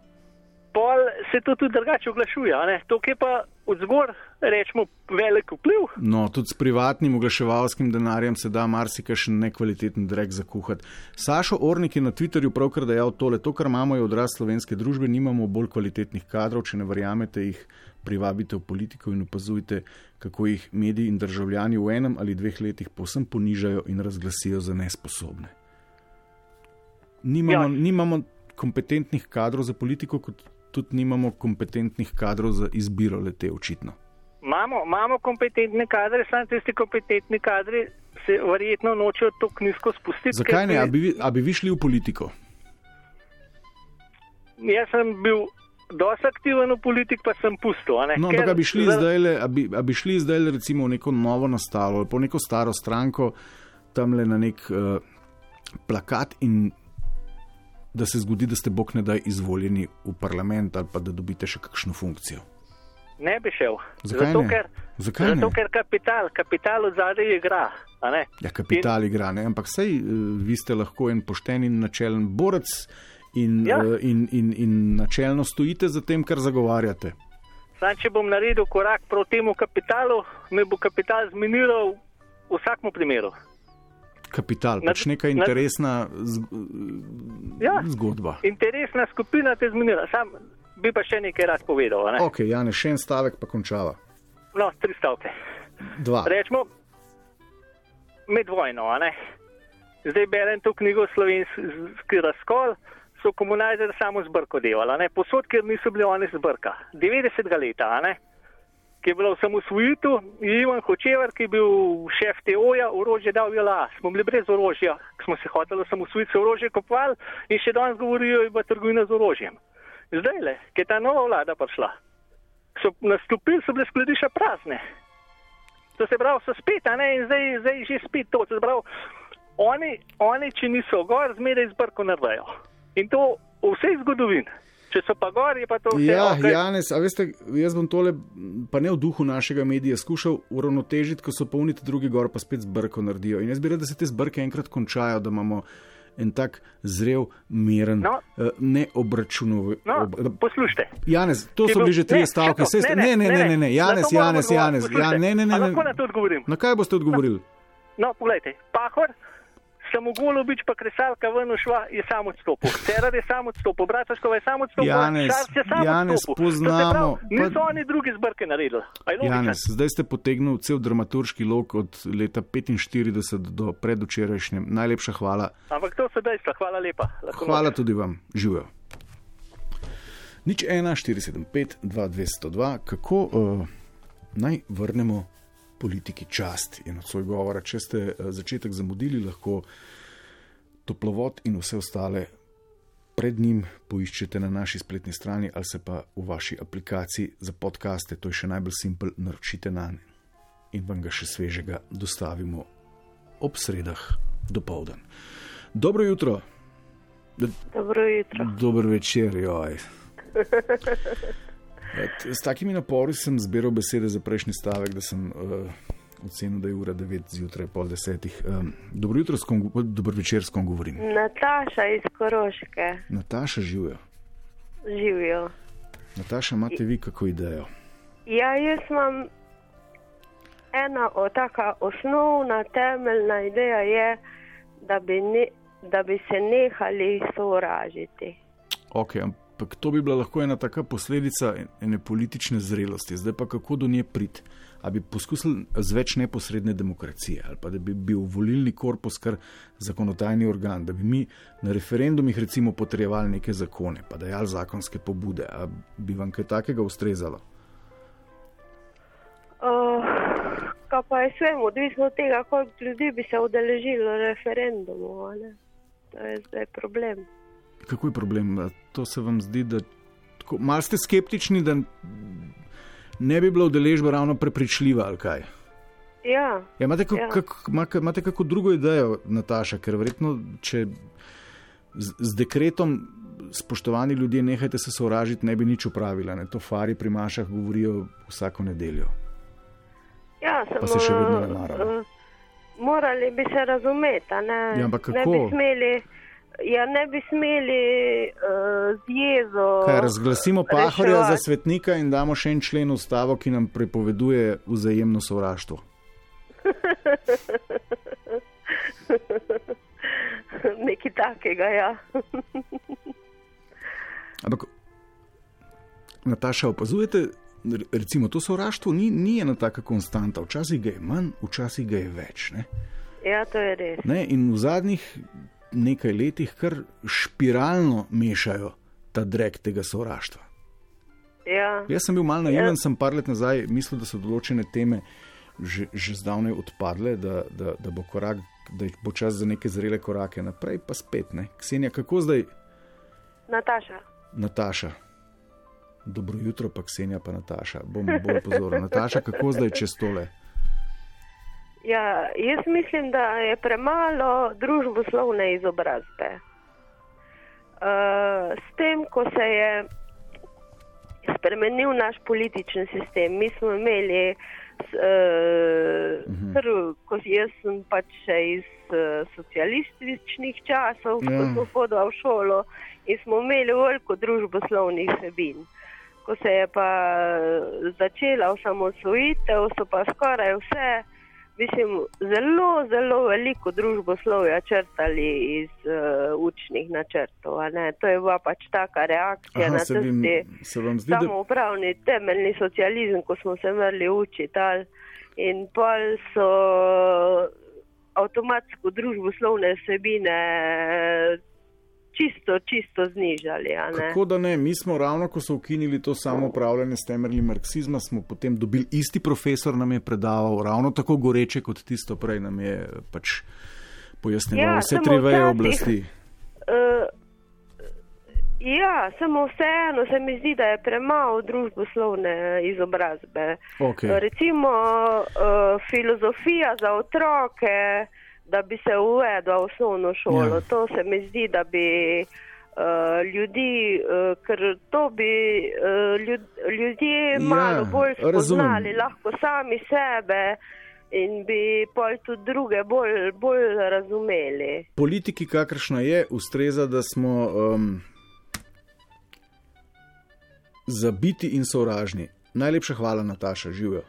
Speaker 8: pol se to tudi drugače oglašuje. Tukaj pa od zgor, rečemo, velik vpliv.
Speaker 3: No, tudi s privatnim oglaševalskim denarjem se da marsikajšen nekvaliteten drek zakuhati. Sašo Ornik je na Twitterju pravkar dejal tole: To, kar imamo, je odraz slovenske družbe, nimamo bolj kvalitetnih kadrov, če ne verjamete, jih privabite v politiko in opazujte, kako jih mediji in državljani v enem ali dveh letih povsem ponižajo in razglasijo za nesposobne. Nimamo,
Speaker 8: Ja.
Speaker 3: nimamo kompetentnih kadrov za politiko, kot tudi nimamo kompetentnih kadrov za izbiro lete, očitno.
Speaker 8: Imamo, imamo kompetentne kadre, samo tisti kompetentni kadri se verjetno nočejo tako nizko spustiti.
Speaker 3: Zakaj ne? A bi, a bi vi šli v politiko?
Speaker 8: Jaz sem bil dosti aktiven v politik, pa sem ne.
Speaker 3: No, ampak bi šli zdaj, a bi, a bi šli zdaj recimo v neko novo nastalo ali po neko staro stranko, tam le na nek uh, plakat in da se zgodi, da ste bog ne daj izvoljeni v parlament ali pa da dobite še kakšno funkcijo.
Speaker 8: Ne bi šel.
Speaker 3: Zakaj
Speaker 8: zato,
Speaker 3: ne?
Speaker 8: Ker,
Speaker 3: Zakaj
Speaker 8: zato,
Speaker 3: ne?
Speaker 8: ker kapital, kapital od zadaj igra.
Speaker 3: Ja, kapital igra, ne? ampak sej uh, vi ste lahko en pošten in načelen borec in,
Speaker 8: Ja.
Speaker 3: uh, in, in, in načelno stojite za tem, kar zagovarjate.
Speaker 8: Sam, če bom naredil korak proti temu kapitalu, me bo kapital zminiral v vsakem primeru.
Speaker 3: Kapital,
Speaker 8: Na-
Speaker 3: pač neka
Speaker 8: na-
Speaker 3: interesna z,
Speaker 8: Ja.
Speaker 3: zgodba.
Speaker 8: Interesna skupina te zmenila. Sam bi pa še nekaj rad povedal. Ne?
Speaker 3: Ok, Jane, še en stavek pa končava.
Speaker 8: No, tri stavke.
Speaker 3: Dva.
Speaker 8: Rečemo, med vojno, a ne. Zdaj berem to knjigo Slovenski razkol, so komunajzeri samo zbrko delali, a ne. Posod, ker niso bili oni zbrka. 90. leta, a ne. Ki je bilo v samosvojitu, Ivan Hočevar, ki je bil šef TO-ja, orožje dal Jola. Smo bili brez orožja, ko smo se hoteli samosvojiti, so orožje kopali in še danes govorijo, je bila trgovina z orožjem. Zdaj le, ki je ta nova vlada prišla, so nastopili, so bile skladišča prazne. To se pravi, so spet, a ne, in zdaj, zdaj že spet to. Se pravi, oni, oni, če niso gor, zmeraj zbrko narvajo. In to v vsej zgodovini. Če so pa gor, je pa to vse.
Speaker 3: Ja,
Speaker 8: okej.
Speaker 3: Janes, a veste, jaz bom tole, pa ne v duhu našega medija, skušal uravnotežiti, ko so polniti drugi gor, pa spet zbrko naredijo. In jaz bi rad, da se te zbrke enkrat končajo, da imamo en tak zrel, miren,
Speaker 8: No.
Speaker 3: eh, neobračunov.
Speaker 8: No,
Speaker 3: ob-
Speaker 8: poslušajte.
Speaker 3: Janez, to
Speaker 8: Če
Speaker 3: so bili že tri
Speaker 8: ne,
Speaker 3: stavke. Saj ste- Ne, ne, ne, ne, ne,
Speaker 8: moram
Speaker 3: Janez,
Speaker 8: odgovoriti.
Speaker 3: Janez, ja,
Speaker 8: Poslušajte,
Speaker 3: ne, ne,
Speaker 8: a
Speaker 3: ne.
Speaker 8: Lahko na
Speaker 3: ne.
Speaker 8: to odgovorim.
Speaker 3: Na kaj boste odgovorili?
Speaker 8: No, pogledajte, Pahor, Samogolobič pa Kresalka ven ušla, je sam odstopil. Cerar je sam odstopil, Brataškova je sam odstopil,
Speaker 3: Janez,
Speaker 8: Šarc je sam
Speaker 3: Janez,
Speaker 8: odstopil. To se
Speaker 3: poznamo,
Speaker 8: pravi, Niso
Speaker 3: pa-
Speaker 8: oni drugi zbrke naredili.
Speaker 3: Janez, zdaj ste potegnili cel dramaturški lok od leta 45 do predvčerajšnjem. Najlepša hvala.
Speaker 8: Ampak to so dejstva, hvala lepa. Lahko
Speaker 3: Hvala
Speaker 8: noč.
Speaker 3: tudi vam, živijo. Nič 1, 475, 2202, kako uh, naj vrnemo politiki čast je nocoj govora. Če ste uh, začetek zamudili, lahko toplovod in vse ostale pred njim poiščete na naši spletni strani ali se pa v vaši aplikaciji za podkaste, to je še najbolj simpel, naročite na ne in vam ga še svežega dostavimo ob sredah do povdan. Dobro jutro.
Speaker 9: Dobro jutro.
Speaker 3: Dober večer, joj. (laughs) Et, S takimi napori sem zbiral besede za prejšnji stavek, da sem uh, ocenil, da je ura 9 zjutraj, pol desetih. Um, dobro jutro, kom, dober večer, s kom govorim.
Speaker 9: Nataša iz Koroške
Speaker 3: Nataša živijo.
Speaker 9: živijo.
Speaker 3: Nataša, imate vi kako idejo?
Speaker 9: Ja, jaz imam ena od taka osnovna, temeljna ideja je, da bi, ne, da bi se nehali sovražiti.
Speaker 3: Ok, ampak to bi bila lahko ena taka posledica ene politične zrelosti. Zdaj pa kako do nje priti? A bi poskusili z več neposredne demokracije, ali pa da bi bil volilni korpus kar zakonodajni organ, da bi mi na referendumih recimo potrjevali neke zakone, pa dajali zakonske pobude, a bi vam kaj takega ustrezalo?
Speaker 9: Uh, kaj pa je vsem, odvisno od tega, koliko ljudi bi se udeležilo ne. To je zdaj problem.
Speaker 3: Kako je problem? To se vam zdi, da tako, malo ste skeptični, da ne bi bila udeležba ravno prepričljiva ali kaj.
Speaker 9: Ja,
Speaker 3: Ja, imate, kak,
Speaker 9: Ja.
Speaker 3: kak, imate, imate kako drugo idejo, Nataša, ker verjetno, če z, z dekretom, spoštovani ljudje, nehajte se sovražiti, ne bi nič upravila. Ne? To fari pri Mašah govorijo vsako nedeljo.
Speaker 9: ja sem,
Speaker 3: Pa se še vedno ne maramo.
Speaker 9: eh, Morali bi se razumeti, ne,
Speaker 3: Ja, ampak
Speaker 9: ne
Speaker 3: kako?
Speaker 9: bi smeli. Ja, ne bi smeli uh, z jezo.
Speaker 3: Kaj, razglasimo Pahorja za
Speaker 9: reševati.
Speaker 3: svetnika in damo še en člen ustavo, ki nam prepoveduje vzajemno sovraštvo. (laughs)
Speaker 9: Nekaj takega, ja. (laughs)
Speaker 3: Ampak, Nataša, opazujete, recimo to sovraštvo ni, ni ena taka konstanta. Včasih ga je manj, včasih ga je več. Ne?
Speaker 9: ja, to je res.
Speaker 3: Ne? In v zadnjih nekaj letih kar špiralno mešajo ta drek tega sovraštva.
Speaker 9: Ja.
Speaker 3: Jaz sem bil mal naiven,
Speaker 9: Ja.
Speaker 3: sem par let nazaj mislil, da so določene teme že, že zdavnaj odpadle, da, da, da bo korak. Da bo čas za neke zrele korake naprej, pa spet ne. Ksenija, kako zdaj,
Speaker 9: Nataša.
Speaker 3: Nataša? Dobro jutro, pa Ksenija, pa Nataša. Bom bolj pozoren. Nataša, kako zdaj čez tole?
Speaker 9: Ja, jaz mislim, da je premalo družboslovne izobrazbe. Uh, s tem, ko se je spremenil naš politični sistem, mi smo imeli, uh,
Speaker 3: Mhm.
Speaker 9: prv, ko jaz sem pač še iz uh, socialističnih časov, ja. ko
Speaker 3: Ja.
Speaker 9: smo hodili v šolo in smo imeli veliko družboslovnih vsebin. Ko se je pa eh, začela osamosvojitev, so pa skoraj vse, mislim, zelo, zelo veliko družboslovja črtali iz uh, učnih načrtov. To je bila pač taka reakcija
Speaker 3: Aha,
Speaker 9: na tisti
Speaker 3: zdi, da
Speaker 9: samoupravni temeljni socializem, ko smo se morali učiti. ali- In pol so avtomatsko družboslovne vsebine čisto, čisto znižali.
Speaker 3: Kako da ne, mi smo ravno, ko so ukinili to samo upravljanje s temelji marksizma, smo potem dobili isti profesor, nam je predaval ravno tako goreče kot tisto prej, nam je pač pojasnjeval
Speaker 9: Ja,
Speaker 3: vse tri veje
Speaker 9: včasih-
Speaker 3: oblasti.
Speaker 9: Uh, ja, samo vseeno se mi zdi, da je premalo družboslovne izobrazbe.
Speaker 3: Okay.
Speaker 9: Recimo uh, filozofija za otroke, da bi se uvedla osnovno šolo.
Speaker 3: Ja.
Speaker 9: To se mi zdi, da bi uh, ljudi, uh, ker to bi uh, ljud, ljudje
Speaker 3: Ja,
Speaker 9: malo bolj
Speaker 3: razumem.
Speaker 9: spoznali, lahko sami sebe in bi pol tudi druge bolj, bolj razumeli.
Speaker 3: Politiki, kakršna je, ustreza, da smo um, zabiti in sovražni. Najlepša hvala, Nataša, živijo.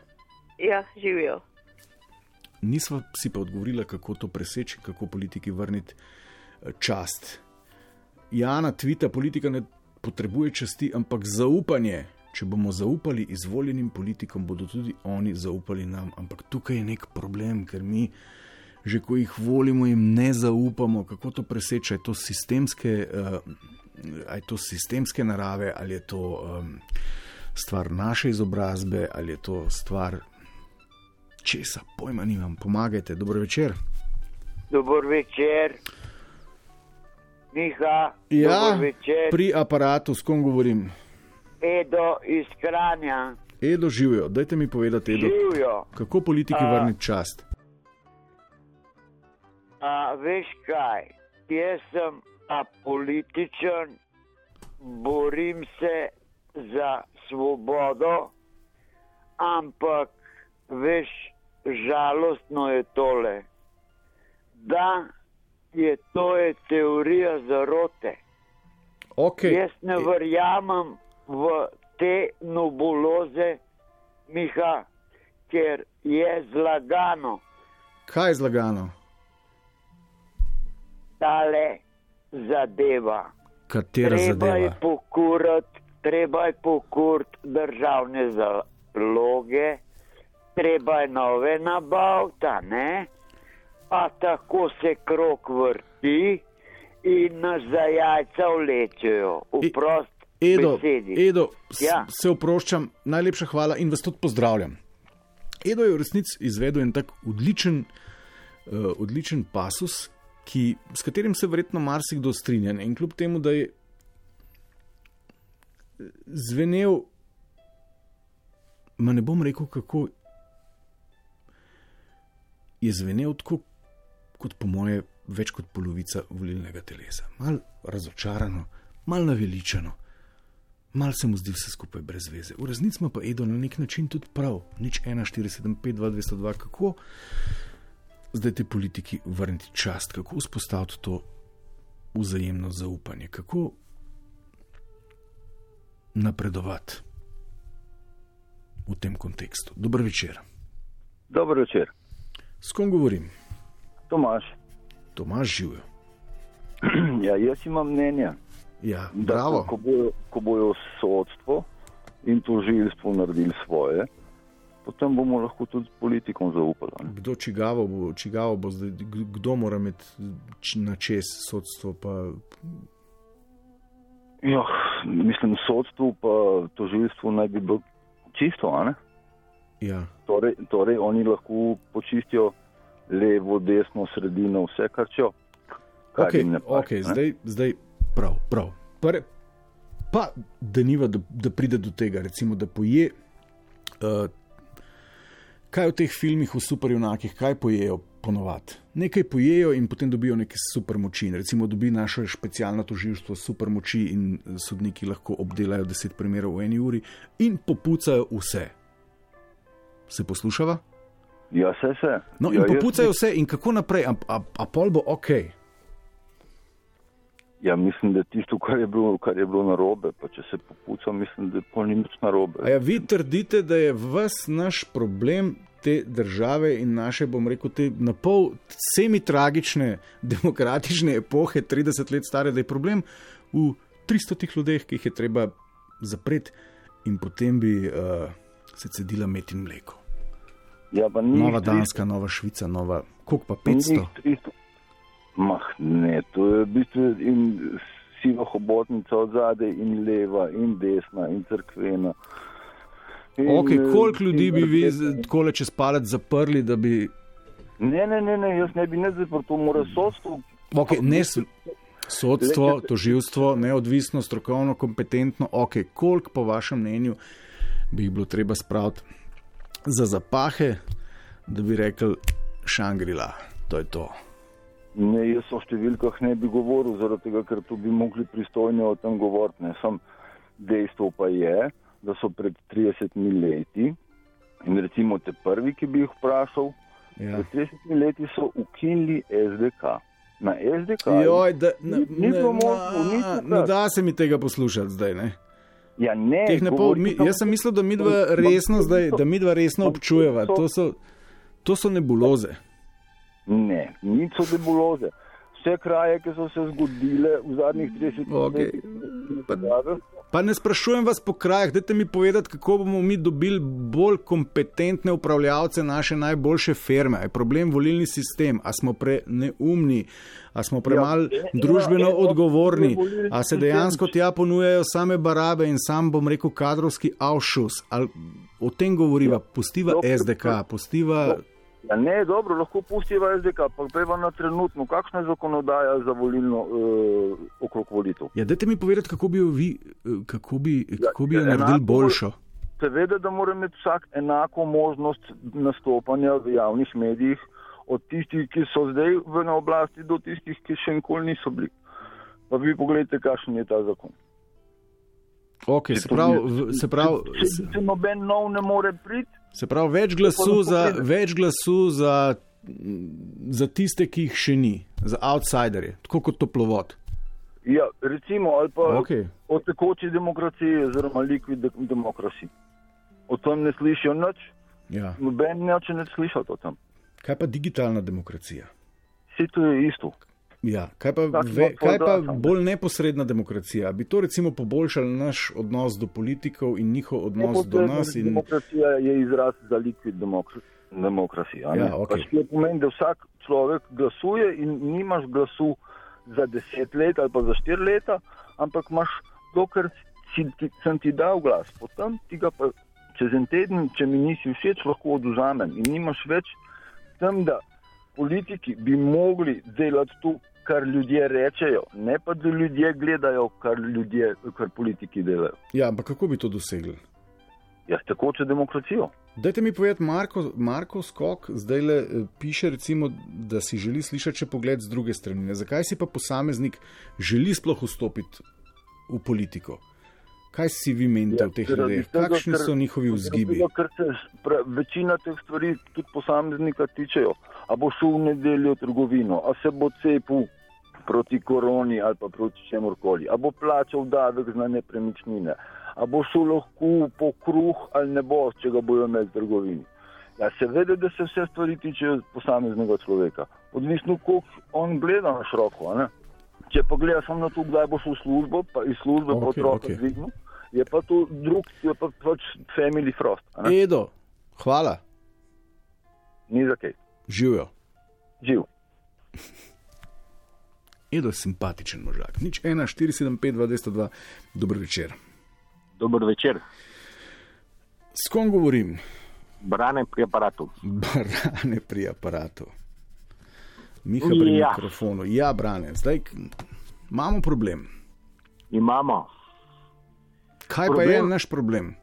Speaker 9: Ja, živijo.
Speaker 3: Nisva si pa odgovorila, kako to preseči, kako politiki vrniti eh, čast. Jana tvita, politika ne potrebuje časti, ampak zaupanje. Če bomo zaupali izvoljenim politikom, bodo tudi oni zaupali nam. Ampak tukaj je nek problem, ker mi, že ko jih volimo, jim ne zaupamo, kako to preseči. Je to sistemske, uh, je to sistemske narave, ali je to um, stvar naše izobrazbe, ali je to stvar česa, pojma nimam, pomagajte, dobro večer.
Speaker 10: Dober večer, Miha.
Speaker 3: Ja,
Speaker 10: večer,
Speaker 3: pri aparatu, s kom govorim?
Speaker 10: Edo iz Kranja.
Speaker 3: Edo živijo, dajte mi povedati, Edo,
Speaker 10: Živijo.
Speaker 3: kako politiki
Speaker 10: A.
Speaker 3: vrniti čast.
Speaker 10: A, veš kaj, jaz sem apolitičen, borim se za svobodo, ampak veš, žalostno je tole, da je to je teorija zarote.
Speaker 3: Okay.
Speaker 10: Jaz ne verjamem v te nebuloze, Miha, ker je zlagano,
Speaker 3: Kaj je zlagano?
Speaker 10: tale zadeva.
Speaker 3: Katera
Speaker 10: treba je
Speaker 3: zadeva?
Speaker 10: pokurati, treba je pokurati državne zaloge, treba je nove nabavta, ne? A tako se krok vrti in nas za jajca vlečejo. V prost
Speaker 3: Edo,
Speaker 10: besedi.
Speaker 3: Edo
Speaker 10: Ja.
Speaker 3: se oproščam, najlepša hvala in vas tudi pozdravljam. Edo je v resnici izvedel en tak odličen, uh, odličen pasus, ki, s katerim se verjetno marsikdo strinja. ne. In kljub temu, da je zvenel, ma ne bom rekel, kako je zvenel tako, kot po moje, več kot polovica volilnega telesa. Mal razočarano, mal naveličano, mal se mu zdi vse skupaj brez veze. V resnici pa Edo na nek način tudi prav, nič 1, 4, 7, 5, 2, 202, kako zdaj te politiki vrniti čast, kako vzpostaviti to vzajemno zaupanje, kako napredovati v tem kontekstu. Dobro večer.
Speaker 11: Dobro večer.
Speaker 3: S kom govorim?
Speaker 11: Tomaš.
Speaker 3: Tomaš živijo. (clears throat)
Speaker 11: Ja, jaz imam mnenje,
Speaker 3: Ja,
Speaker 11: da
Speaker 3: bravo.
Speaker 11: ko bojo, ko bojo sodstvo in tožilstvo naredili svoje, potem bomo lahko tudi politikom zaupali. ne.
Speaker 3: Kdo čigavo bo, čigavo bo zdaj, kdo mora imeti na čez sodstvo? Pa,
Speaker 11: Ja, mislim, sodstvo pa tožilstvo naj bi bilo čisto, a ne?
Speaker 3: Ja.
Speaker 11: Torej, torej oni lahko počistijo levo, desno, sredino, vse kar čejo.
Speaker 3: Okay,
Speaker 11: paše,
Speaker 3: okay,
Speaker 11: ne.
Speaker 3: zdaj, zdaj prav. prav. Pre, pa da niva, da, da pride do tega, recimo, da poje. Uh, kaj v teh filmih o superjunakih, kaj pojejo ponovadi? Nekaj pojejo in potem dobijo neke supermoči. Recimo, dobi naše specialno tožilstvo supermoči in sodniki lahko obdelajo deset primerov v eni uri in popucajo vse. Se poslušava?
Speaker 11: Ja, vse se.
Speaker 3: No,
Speaker 11: ja,
Speaker 3: in popucajo vse, in kako naprej, a, a, a pol bo ok.
Speaker 11: Ja, mislim, da tisto, kar je bilo, kar je bilo narobe, pa če se popuca, mislim, da pol ni nič narobe.
Speaker 3: A ja, vi trdite, da je ves naš problem te države in naše, bom rekel, te na pol semi-tragične demokratične epohe, 30 let stare, da je problem v 300 ljudeh, ki jih je treba zapreti in potem bi uh, se cedila med in mleko.
Speaker 11: Ja,
Speaker 3: Nova Danska, Nova Švica, Nova, koliko pa
Speaker 11: 300, ni
Speaker 3: 500?
Speaker 11: jih 300. Mah, ne, to je v bistvu in siva hobotnica od zadaj, in leva, in desna, in crkvena. In,
Speaker 3: Ok,
Speaker 11: eh,
Speaker 3: koliko ljudi bi vi takole čez palec zaprli, da bi.
Speaker 11: Ne, ne, ne, ne, jaz ne bi ne zaprl, to mora sodstvo.
Speaker 3: Okay, ne, sodstvo, toživstvo, neodvisno, strokovno, kompetentno. Okay, koliko, po vašem mnenju, bi jih bilo treba spraviti za zapahe, da bi rekli Šangri-La, to je to.
Speaker 11: Ne, jaz o številkah ne bi govoril, zaradi tega, ker tu bi mogli pristojni o tem govoriti. Ne. Sam dejstvo pa je, da so pred 30 leti in recimo te prvi, ki bi jih vprašal,
Speaker 3: Ja.
Speaker 11: pred 30 leti so ukinili SDK. Na SDK.
Speaker 3: Joj, da, na,
Speaker 11: ni, ni
Speaker 3: ne,
Speaker 11: bilo možno, nič
Speaker 3: na, ne da se mi tega poslušati zdaj. Ne?
Speaker 11: Ja, ne,
Speaker 3: Teh ne pol,
Speaker 11: govorim
Speaker 3: mi, jaz sem mislil, da mi dva resno, zdaj, da mi dva resno občujeva. To so, to so nebuloze.
Speaker 11: Ne, nič so nebuloze. Vse kraje, ki so se zgodile v zadnjih 30
Speaker 3: Okej.
Speaker 11: letih,
Speaker 3: Pa ne sprašujem vas po krajih, dajte mi povedati, kako bomo mi dobili bolj kompetentne upravljavce naše najboljše firme. Je problem volilni sistem, a smo preneumni, a smo premalo
Speaker 11: Ja, ena-
Speaker 3: družbeno
Speaker 11: ena-
Speaker 3: odgovorni,
Speaker 11: volilni
Speaker 3: a se dejansko tja ponujajo same barabe in sam bom rekel kadrovski avšus. O tem govoriva, pustiva
Speaker 11: Doktor-
Speaker 3: SDK, pustiva.
Speaker 11: Ja, ne, dobro, lahko pustiva SDK, pa peva na trenutno, kakšna je zakonodaja za volilno uh, okrog volitev.
Speaker 3: Ja, dajte mi povedati, kako bi jo vi, eh, kako bi, kako bi jo
Speaker 11: ja,
Speaker 3: naredili
Speaker 11: enako-
Speaker 3: boljšo.
Speaker 11: Seveda, da mora imeti vsak enako možnost nastopanja v javnih medijih, od tistih, ki so zdaj v na oblasti, do tistih, ki še nikoli niso bili. Pa vi pogledajte, kakšen je ta zakon.
Speaker 3: Okay, se pravi,
Speaker 11: ni-
Speaker 3: v- se pravi,
Speaker 11: če, če noben nov ne more priti,
Speaker 3: Se pravi, več glasu, za, več glasu za, za tiste, ki jih še ni, za outsiderje, tako kot toplovod.
Speaker 11: ja, recimo, ali pa
Speaker 3: Okej.
Speaker 11: o tekoči demokraciji, oziroma likvid de demokraciji. O tem ne slišijo nič,
Speaker 3: Ja.
Speaker 11: noben neče ne slišati o tem.
Speaker 3: Kaj pa digitalna demokracija?
Speaker 11: Vse to je isto.
Speaker 3: Ja, kaj pa, ve, kaj pa bolj neposredna demokracija? Bi to recimo poboljšalo naš odnos do politikov in njihov odnos do
Speaker 11: Neposredna
Speaker 3: nas? In...
Speaker 11: Demokracija je izraz za likvid demokra demokracije. a ne?
Speaker 3: Ja, okej.
Speaker 11: Pač to pomeni, da vsak človek glasuje in nimaš glasu za deset let ali pa za štiri leta, ampak imaš dokler si, ti, sem ti dal glas, potem ti ga pa čez en teden, če mi nisi všeč, lahko oduzamem in nimaš več tem, da politiki bi mogli delati to, kar ljudje rečejo, ne pa da ljudje gledajo, kar, ljudje, kar politiki delajo.
Speaker 3: Ja, ampak kako bi to dosegli?
Speaker 11: Ja, tako če demokracijo.
Speaker 3: Dajte mi povedati, Marko, Marko Skok zdaj le piše, recimo, da si želi slišati še pogled z druge strani. Ne? Zakaj si pa posameznik želi sploh vstopiti v politiko? Kaj si vi menite
Speaker 11: Ja,
Speaker 3: o teh ljudeh?
Speaker 11: tega,
Speaker 3: Kakšni so njihovi vzgibi?
Speaker 11: Zato, ker se pra, večina teh stvari tudi posameznika tičejo. A bo šel v nedeljo v trgovino, a se bo cepil proti koroni ali pa proti čemorkoli, a bo plačal davek za nepremičnine, a bo šel lahko po kruh ali ne bo, če ga bojo imeli v trgovini. Ja, seveda, da se vse stvari tičejo posameznega človeka. Odvisno, koliko on gleda na široko. Če pa gledaš samo na to, kdaj boš v službo, pa iz službe okay,
Speaker 3: okej.
Speaker 11: okay. dvignil, je pa to drug, je pa pač family frost.
Speaker 3: Edo, hvala,
Speaker 11: Ni za kaj.
Speaker 3: Živijo.
Speaker 11: Živ. (laughs)
Speaker 3: Edo je simpatičen možak. Nič 1, 4, 7, 5, 2, 202, dober večer.
Speaker 12: Dober večer,
Speaker 3: S kom govorim?
Speaker 12: brane pri aparatu. (laughs)
Speaker 3: Brane pri aparatu. Miha pri
Speaker 12: Ja.
Speaker 3: mikrofonu. Ja, brane. Zdaj imamo problem.
Speaker 12: Imamo.
Speaker 3: Kaj pa
Speaker 12: Problem?
Speaker 3: je naš problem?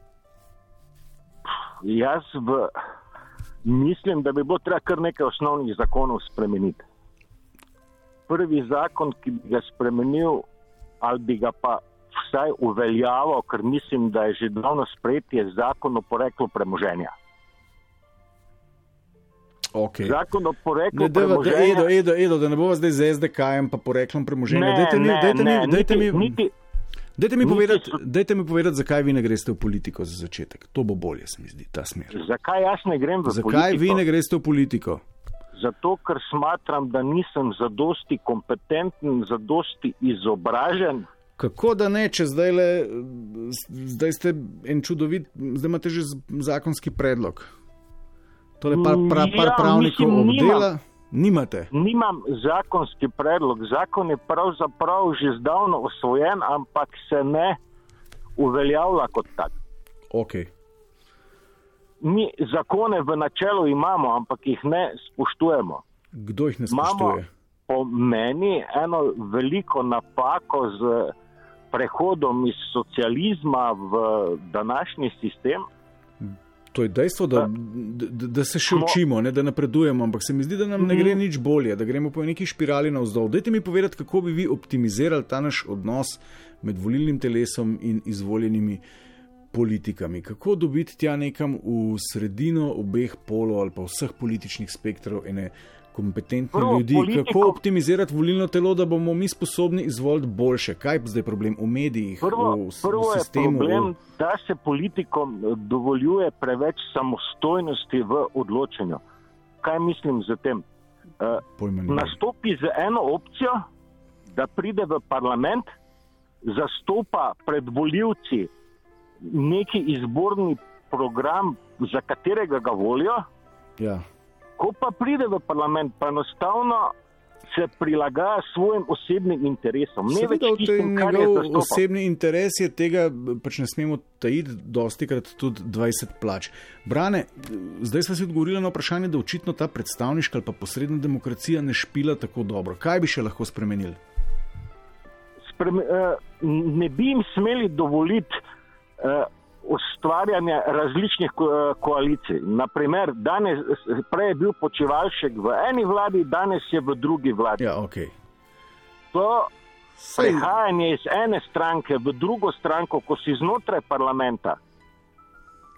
Speaker 12: Jaz v, mislim, da bi bilo treba kar nekaj osnovnih zakonov spremeniti. Prvi zakon, ki bi ga spremenil, ali bi ga pa vsaj uveljavil, ker mislim, da je že davno sprejet, je zakon o poreklu premoženja.
Speaker 3: Okay.
Speaker 12: Zakon o poreklu
Speaker 3: Ne, deva,
Speaker 12: premoženja.
Speaker 3: edo, edo, edo, da ne bova zdaj z SDK-jem pa poreklom premoženja.
Speaker 12: Ne,
Speaker 3: Dajte mi,
Speaker 12: ne,
Speaker 3: dajte
Speaker 12: ne,
Speaker 3: mi, dajte
Speaker 12: niti-
Speaker 3: mi,
Speaker 12: niti-
Speaker 3: dajte mi, povedati,
Speaker 12: so-
Speaker 3: dajte mi povedati, zakaj vi ne greste v politiko za začetek. To bo bolje, se mi zdi, ta smer.
Speaker 12: Zakaj jaz ne grem v
Speaker 3: Zakaj
Speaker 12: politiko?
Speaker 3: vi ne greste v politiko?
Speaker 12: Zato, ker smatram, da nisem zadosti kompetenten, zadosti izobražen.
Speaker 3: Kako da ne, če zdaj, le, zdaj ste en čudovit, zdaj imate že zakonski predlog. Tole par, pra, par
Speaker 12: Ja,
Speaker 3: pravnikov
Speaker 12: mislim, nimam.
Speaker 3: Nimate.
Speaker 12: Nimam zakonski predlog. Zakon je pravzaprav že zdavno osvojen, ampak se ne uveljavlja kot tak.
Speaker 3: Okay.
Speaker 12: Mi zakone v načelu imamo, ampak jih ne spoštujemo.
Speaker 3: Kdo jih ne
Speaker 12: Imamo
Speaker 3: spoštuje?
Speaker 12: po meni eno veliko napako z prehodom iz socializma v današnji sistem.
Speaker 3: To je dejstvo, da, da, da se še učimo, ne, da napredujemo, ampak se mi zdi, da nam ne gre nič bolje, da gremo po neki špirali navzdol. Dajte mi povedati, kako bi vi optimizirali ta naš odnos med volilnim telesom in izvoljenimi politikami. Kako dobiti tja nekam v sredino obeh polov ali pa vseh političnih spektrov ene kompetentne
Speaker 12: Prvo,
Speaker 3: ljudi.
Speaker 12: politiko-
Speaker 3: Kako optimizirati volilno telo, da bomo mi sposobni izvoliti boljše. Kaj je zdaj problem v medijih,
Speaker 12: Prvo,
Speaker 3: v,
Speaker 12: prvo
Speaker 3: v
Speaker 12: je
Speaker 3: sistemu?
Speaker 12: problem, da se politikom dovoljuje preveč samostojnosti v odločanju. Kaj mislim z tem? Uh, nastopi z eno opcijo, da pride v parlament, zastopa pred voljivci neki izborni program, za katerega ga volijo,
Speaker 3: Ja.
Speaker 12: Ko pa pride v parlament, pa enostavno se prilagaja svojim osebnim interesom. Ne več
Speaker 3: Seveda, v tej
Speaker 12: tistim, kar je
Speaker 3: njegov
Speaker 12: zastopal.
Speaker 3: osebni interes je tega, pač ne smemo tajiti, dosti krat tudi 20 plač. Brane, zdaj smo si odgovorili na vprašanje, da očitno ta predstavniška ali pa posredna demokracija ne špila tako dobro. Kaj bi še lahko spremenili?
Speaker 12: Sprem, eh, ne bi jim smeli dovoliti ustvarjanja različnih ko, koalicij. Naprimer, danes, prej je bil počivalšek v eni vladi, danes je v drugi vladi.
Speaker 3: Ja, okay.
Speaker 12: To
Speaker 3: Saj-
Speaker 12: prehajanje iz ene stranke v drugo stranko, ko si znotraj parlamenta,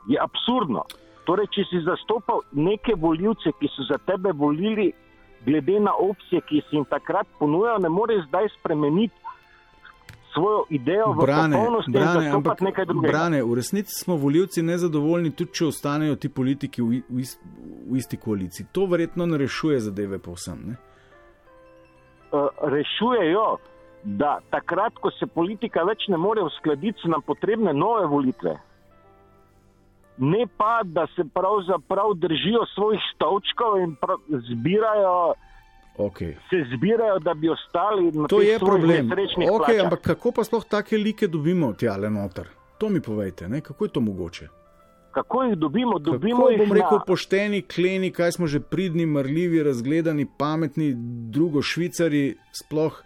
Speaker 12: je absurdno. Torej, če si zastopal neke voljivce, ki so za tebe volili, glede na opcije, ki si jim takrat ponujal, ne moreš zdaj spremeniti svojo idejo v
Speaker 3: Brane,
Speaker 12: popolnosti in
Speaker 3: brane, ampak
Speaker 12: zastopati nekaj drugega.
Speaker 3: brane, v resnici smo voljivci nezadovoljni, tudi če ostanejo ti politiki v, v, v isti koaliciji. To verjetno ne rešuje zadeve povsem. Ne?
Speaker 12: uh, rešujejo, da takrat, ko se politika več ne more uskladiti, so nam potrebne nove volitve. Ne pa, da se pravzaprav držijo svojih stolčkov in zbirajo,
Speaker 3: Okay.
Speaker 12: se zbirajo, da bi ostali na
Speaker 3: To
Speaker 12: teh
Speaker 3: je problem. Okay,
Speaker 12: plačah.
Speaker 3: ampak kako pa sploh take like dobimo tja le noter? To mi povejte, ne? kako je to mogoče?
Speaker 12: Kako jih dobimo? dobimo
Speaker 3: Kako
Speaker 12: jih
Speaker 3: bom rekel,
Speaker 12: na,
Speaker 3: pošteni, kleni, kaj smo že pridni, marljivi, razgledani, pametni, drugo švicari, sploh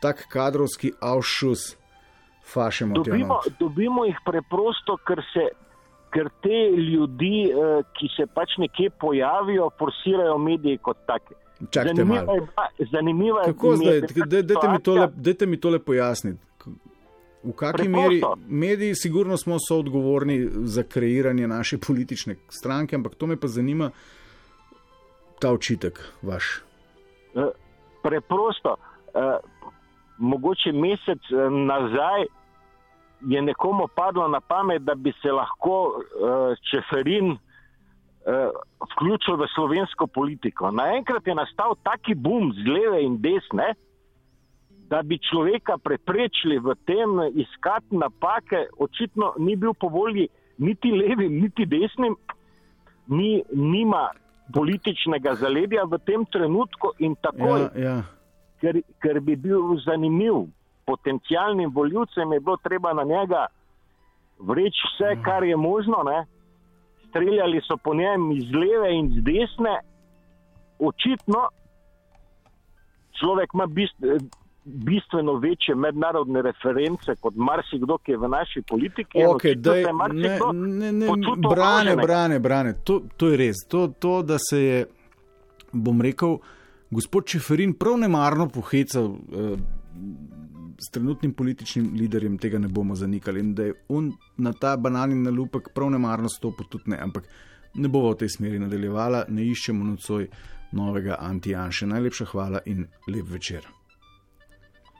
Speaker 3: tak kadrovski avšus, fašemo.
Speaker 12: dobimo, dobimo jih preprosto, ker, se, ker te ljudi, eh, ki se pač nekje pojavijo, forsirajo mediji kot take.
Speaker 3: Čakajte
Speaker 12: Zanimiva
Speaker 3: malo.
Speaker 12: je Zanimiva je
Speaker 3: Kako zdaj, dajte mi tole, dajte mi tole pojasniti. V kakšni meri mediji, sigurno smo soodgovorni za kreiranje naše politične stranke, ampak to me pa zanima, ta očitek vaš.
Speaker 12: Eh, Preprosto. eh, Mogoče mesec eh, nazaj je nekomu padlo na pamet, da bi se lahko eh, Čeferin vključil v slovensko politiko. Naenkrat je nastal taki bum z leve in desne, da bi človeka preprečili v tem iskati napake, očitno ni bil po volji niti levim, niti desnim, ni, nima političnega zaledja v tem trenutku in takoj,
Speaker 3: Ja, ja.
Speaker 12: ker, ker bi bil zanimiv potencijalnim voljivcem, je bilo treba na njega vreči vse, kar je možno. Ne? Streljali so po njem iz leve in z desne, očitno človek ima bist, bistveno večje mednarodne reference kot marsikdo, ki je v naši politiki.
Speaker 3: Okay, daj,
Speaker 12: se je
Speaker 3: ne, ne, ne, brane, brane, brane. To, to je res. To, to, da se je, bom rekel, gospod Čeferin prav nemarno pohecal eh, s trenutnim političnim liderjem, tega ne bomo zanikali. In da je on na ta banani nalupek prav nemarno stopil, tudi ne. Ampak ne bomo v tej smeri nadaljevala, ne iščemo nocoj novega anti-Janša. Najlepša hvala in lep večer.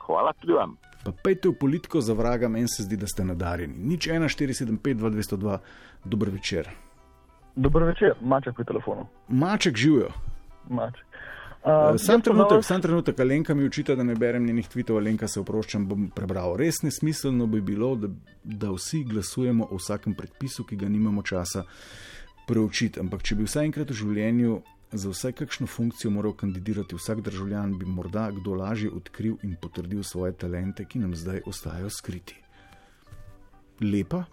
Speaker 12: Hvala tudi vam.
Speaker 3: Pa pejte v politiko za vraga, meni se zdi, da ste nadarjeni. Nič 1, 475, 202, dober večer.
Speaker 13: Dober večer, maček pri telefonu.
Speaker 3: Maček živijo.
Speaker 13: Maček.
Speaker 3: Uh,
Speaker 13: Uh,
Speaker 3: sam trenutek, sam trenutek, Alenka mi učita, da ne berem njenih tvitev, Alenka se oproščam, bom prebral. Res nesmiselno bi bilo, da, da vsi glasujemo o vsakem predpisu, ki ga nimamo časa preučiti. Ampak če bi vsaj enkrat v življenju za vsaj kakšno funkcijo moral kandidirati vsak državljan, bi morda kdo lažje odkril in potrdil svoje talente, ki nam zdaj ostajajo skriti. Lepa,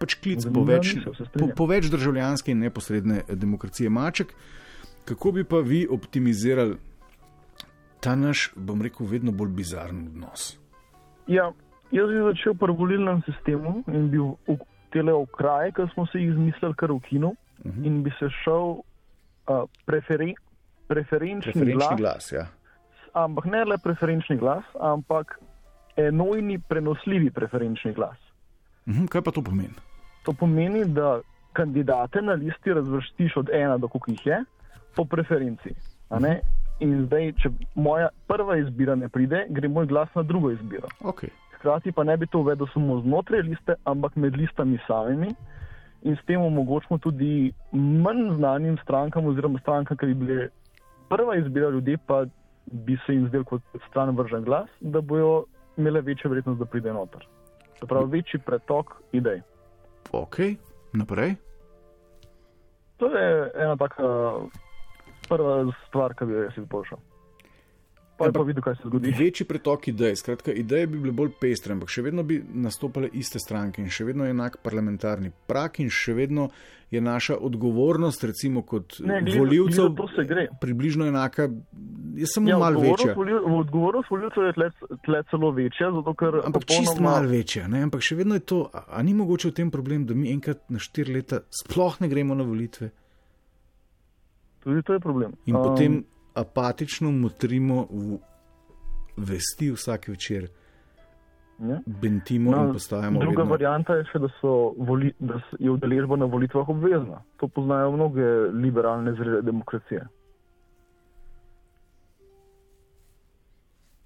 Speaker 3: pač klic po več, po, po več državljanske in neposredne demokracije. Maček, kako bi pa vi optimizirali ta naš, bom rekel, vedno bolj bizaren odnos?
Speaker 13: Ja, jaz bi začel pri volilnem sistemu in bi v, v tele okraje, ki smo se jih izmislili, kar ukinil uh -huh. in bi se šel uh, preferi, preferenčni,
Speaker 3: Preferenčni
Speaker 13: glas,
Speaker 3: glas, ja.
Speaker 13: ampak ne le preferenčni glas, ampak enojni prenosljivi preferenčni glas.
Speaker 3: Mhm, kaj pa to pomeni?
Speaker 13: To pomeni, da kandidate na listi razvrstiš od ena do koliko jih je, po preferenci. In zdaj, če moja prva izbira ne pride, gre moj glas na drugo izbiro.
Speaker 3: Okay.
Speaker 13: Hkrati pa ne bi to uvedel samo znotraj liste, ampak med listami samimi. In s tem omogočimo tudi manj znanim strankam, oziroma strankam, ki bi bile prva izbira ljudi, pa bi se jim zdel kot stran vržen glas, da bojo imele večjo verjetnost, da pride noter. Se pravi, večji pretok idej.
Speaker 3: Ok, naprej.
Speaker 13: To je ena taka prva stvar, ki bi jo jaz izboljšal. Pa je pa videl, kaj se zgodi.
Speaker 3: Večji pretok idej, skratka, ideje bi bile bolj pestre, ampak še vedno bi nastopale iste stranke in še vedno je enak parlamentarni prak in še vedno je naša odgovornost, recimo kot
Speaker 13: Ne, glede-
Speaker 3: voljivcev,
Speaker 13: gre.
Speaker 3: približno enaka, je samo
Speaker 13: Ja,
Speaker 3: malo večja.
Speaker 13: volil- Odgovornost voljivcev je tle, tle celo večja, zato ker.
Speaker 3: Ampak čist malo večja, ne? ampak še vedno je to, a, a ni mogoče v tem problem, da mi enkrat na štiri leta sploh ne gremo na volitve
Speaker 13: Tudi to je problem.
Speaker 3: in
Speaker 13: Um,
Speaker 3: potem apatično motrimo v vesti vsak večer,
Speaker 13: Ja.
Speaker 3: bentimo no, in postajamo.
Speaker 13: druga
Speaker 3: vedno...
Speaker 13: varianta je še, da, voli, da je udeležba na volitvah obvezna. To poznajo mnoge liberalne zrele demokracije.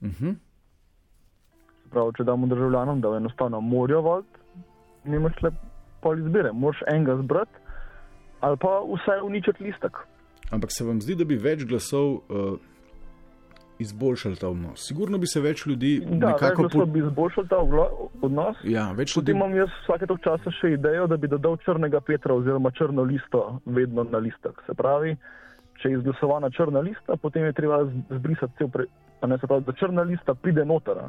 Speaker 3: Uh -huh.
Speaker 13: Se Pravi, če damo državljanom, da enostavno morajo voliti, nimaš le pol izbire. Moraš enega zbrati ali pa vsaj uničiti listek.
Speaker 3: Ampak se vam zdi, da bi več glasov uh, izboljšali ta odnos? Sigurno bi se več ljudi
Speaker 13: Da,
Speaker 3: nekako
Speaker 13: nekako bi izboljšali ta odnos.
Speaker 3: Ja, več ljudi.
Speaker 13: Potem imam jaz vsake toliko časa še idejo, da bi dodal črnega Petra oziroma črno listo vedno na listek. Se pravi, če je izglasovana črna lista, potem je treba zbrisati cel pre... a Ne, se pravi, da črna lista pride noter.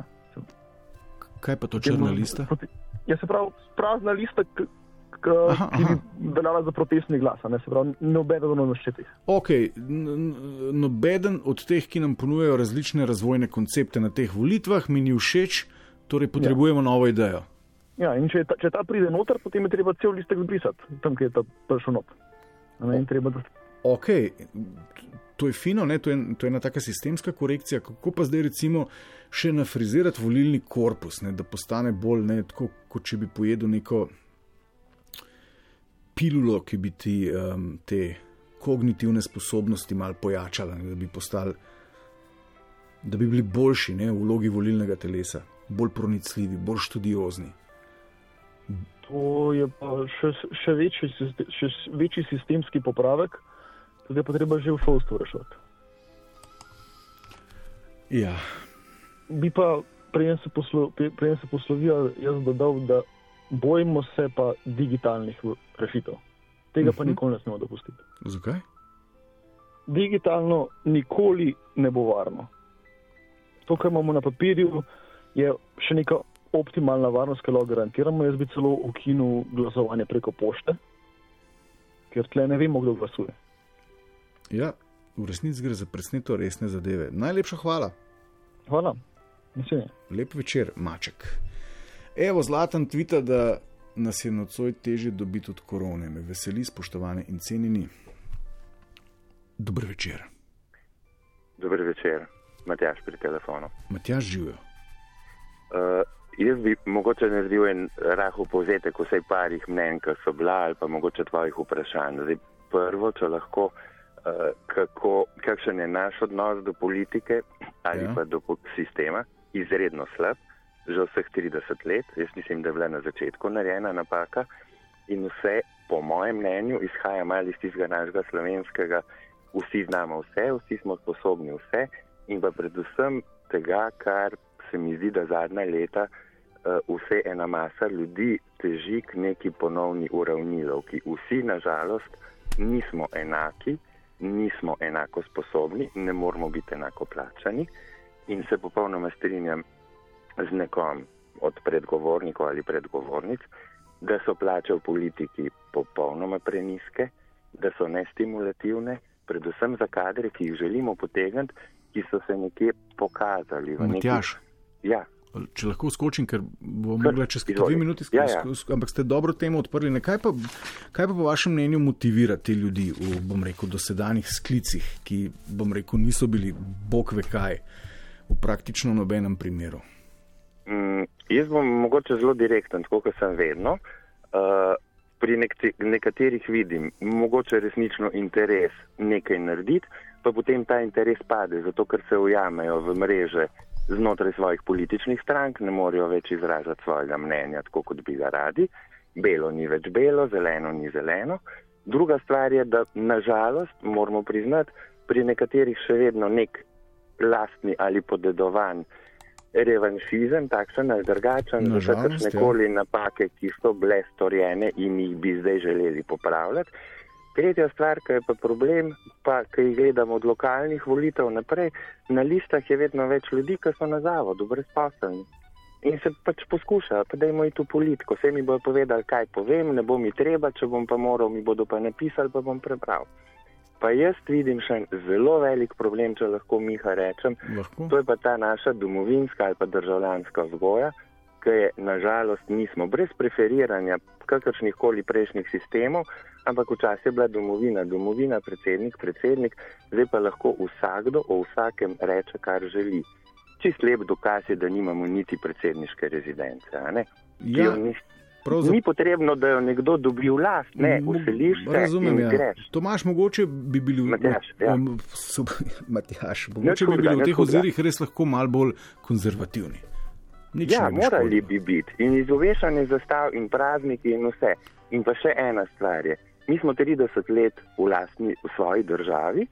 Speaker 3: Kaj pa to
Speaker 13: Potem-
Speaker 3: črna lista?
Speaker 13: Potem, ja, se pravi, prazna lista, ki ki bi veljala za protestni glas, ne se pravi, nobeden od naštetih.
Speaker 3: Ok, nobeden od teh, ki nam ponujajo različne razvojne koncepte na teh volitvah, mi ni všeč, torej potrebujemo novo idejo.
Speaker 13: Ja, in če, ta, če ta pride noter, potem je treba cel listek zbrisati, tam, kjer je ta prišel not. Ne, in treba,
Speaker 3: Ok, to je fino, ne? To, je, to je ena taka sistemska korekcija. Kako pa zdaj recimo še nafrizirati volilni korpus, ne? da postane bolj ne, tako, kot če bi pojedel neko pilulo, ki bi ti um, te kognitivne sposobnosti mal pojačala, ne? da bi postali, da bi bili boljši ne? v vlogi volilnega telesa, bolj pronicljivi, bolj študiozni.
Speaker 13: To je pa še, še, večji, še večji sistemski popravek, tudi pa treba že v šolstvu rešiti.
Speaker 3: Ja,
Speaker 13: Bi pa, preden se, poslo, se poslovijo, jaz dodal, da bojimo se pa digitalnih rešitev. Tega pa
Speaker 3: Mhm.
Speaker 13: nikoli ne smemo dopustiti.
Speaker 3: zakaj?
Speaker 13: Digitalno nikoli ne bo varno. To, kar imamo na papirju, je še neka optimalna varnost, ki jo garantiramo. Jaz bi celo ukinil glasovanje preko pošte, ker tle ne vemo, kdo glasuje.
Speaker 3: Ja, v resnici gre za presneto resne zadeve. Najlepša hvala.
Speaker 13: Hvala. Nasvidenje.
Speaker 3: Lep večer, maček. Evo, zlatan tvita, da nas je nocoj teže dobiti od korone. Me veseli, spoštovane in cenjeni. Dober večer.
Speaker 14: Dober večer, Matjaš pri telefonu.
Speaker 3: Matjaž živijo.
Speaker 14: Uh, jaz bi mogoče naredil en rahel povzetek vsej parih mnen, ki so bila ali pa mogoče tvojih vprašanj. Zdaj, prvo, če lahko, uh, kako, kakšen je naš odnos do politike ali
Speaker 3: Ja.
Speaker 14: pa do sistema, izredno slab, že vseh 30 let. Jaz mislim, da je bila na začetku narejena napaka in vse, po mojem mnenju, izhaja malo iz tistega našega slovenskega, vsi znamo vse, vsi smo sposobni vse in pa predvsem tega, kar se mi zdi, da zadnja leta uh, vse ena masa ljudi teži k neki ponovni uravnilovki. Vsi, nažalost, nismo enaki, nismo enako sposobni, ne moramo biti enako plačani in se popolnoma strinjam z nekom od predgovornikov ali predgovornic, da so plače v politiki popolnoma preniske, da so nestimulativne, predvsem za kadre, ki jih želimo potegniti, ki so se nekje pokazali.
Speaker 3: Matjaž,
Speaker 14: Ja,
Speaker 3: če lahko skočim, ker bom
Speaker 14: Kar,
Speaker 3: mogla čez dve minuti skoči.
Speaker 14: ja.
Speaker 3: Ja, ja. Ampak ste dobro temo odprli. Ne, Kaj pa, kaj pa po vašem mnenju motivira te ljudi v, bom rekel, dosedanjih sklicih, ki, bom rekel, niso bili bog ve kaj v praktično nobenem primeru?
Speaker 14: Mm, jaz bom mogoče zelo direkten, tako kot sem vedno. Uh, pri nekaterih vidim mogoče resnično interes nekaj narediti, pa potem ta interes pade, zato ker se ujamejo v mreže znotraj svojih političnih strank, ne morejo več izražati svojega mnenja, tako kot bi ga radi. Belo ni več belo, zeleno ni zeleno. Druga stvar je, da nažalost moramo priznati, pri nekaterih še vedno nek lastni ali podedovan revanšizem, takšen ali drugačen, za kakršne
Speaker 3: ja.
Speaker 14: koli napake, ki so bile storjene in jih bi zdaj želeli popravljati. Tretja stvar, ki je pa problem, pa ki jih gledamo od lokalnih volitev naprej, na listah je vedno več ljudi, ki so na zavodu, brezposelni. In se pač poskuša, pa dajmo iti v politiko. Vse mi bodo povedali, kaj povem, ne bo mi treba, če bom pa moral, mi bodo pa napisali, pa bom prebral. Pa jaz vidim še en zelo velik problem, če lahko Miha rečem.
Speaker 3: Lahko.
Speaker 14: To je pa ta naša domovinska ali pa državljanska vzgoja, ki je nažalost nismo brez preferiranja kakršnih koli prejšnjih sistemov, ampak včasih je bila domovina, domovina, predsednik, predsednik, zdaj pa lahko vsakdo o vsakem reče, kar želi. Čist lep dokaz je, da nimamo niti predsedniške rezidence.
Speaker 3: Ja,
Speaker 14: ni,
Speaker 3: pravzaprav-
Speaker 14: ni potrebno, da jo nekdo dobi v last, ne, useliš se
Speaker 3: Razumem, ja.
Speaker 14: greš.
Speaker 3: Tomaš, mogoče bi bili v
Speaker 14: Matjaž, ja.
Speaker 3: em, so- (laughs) Matjaž, mogoče bi bili v teh ozirih res lahko mal bolj konzervativni. Nič
Speaker 14: ja, morali bi biti. In izovešanje zastav in prazniki in vse. In pa še ena stvar je. Mi smo 30 let v, lastni, v svoji državi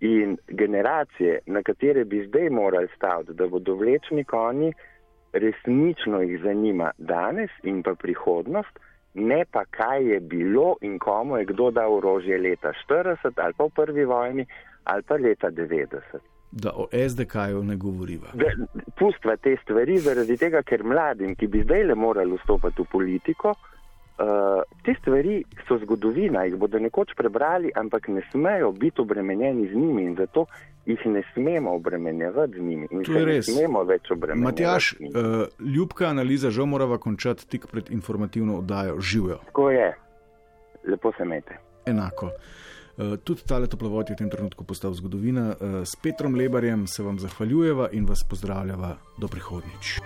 Speaker 14: in generacije, na katere bi zdaj morali staviti, da bodo vlečni konji, resnično jih zanima danes in pa prihodnost, ne pa kaj je bilo in komu je kdo dal orožje leta 40 ali pa v prvi vojni ali pa leta 90.
Speaker 3: Da o SDK-ju ne govoriva.
Speaker 14: Da, pustva te stvari zaradi tega, ker mladim, ki bi zdaj le morali vstopiti v politiko, uh, te stvari so zgodovina, jih bodo nekoč prebrali, ampak ne smejo biti obremenjeni z njimi in zato jih ne smemo obremenjevati z njimi. In
Speaker 3: To je
Speaker 14: ne
Speaker 3: res.
Speaker 14: smemo več obremenjevati.
Speaker 3: Matjaš, uh, ljubka analiza, žal morava končati tik pred informativno oddajo. Živijo.
Speaker 14: Tako je, lepo se mete.
Speaker 3: Enako. Uh, tudi tale toplovod je v tem trenutku postal zgodovina. Uh, s Petrom Lebarjem se vam zahvaljujeva in vas pozdravljava do prihodnič.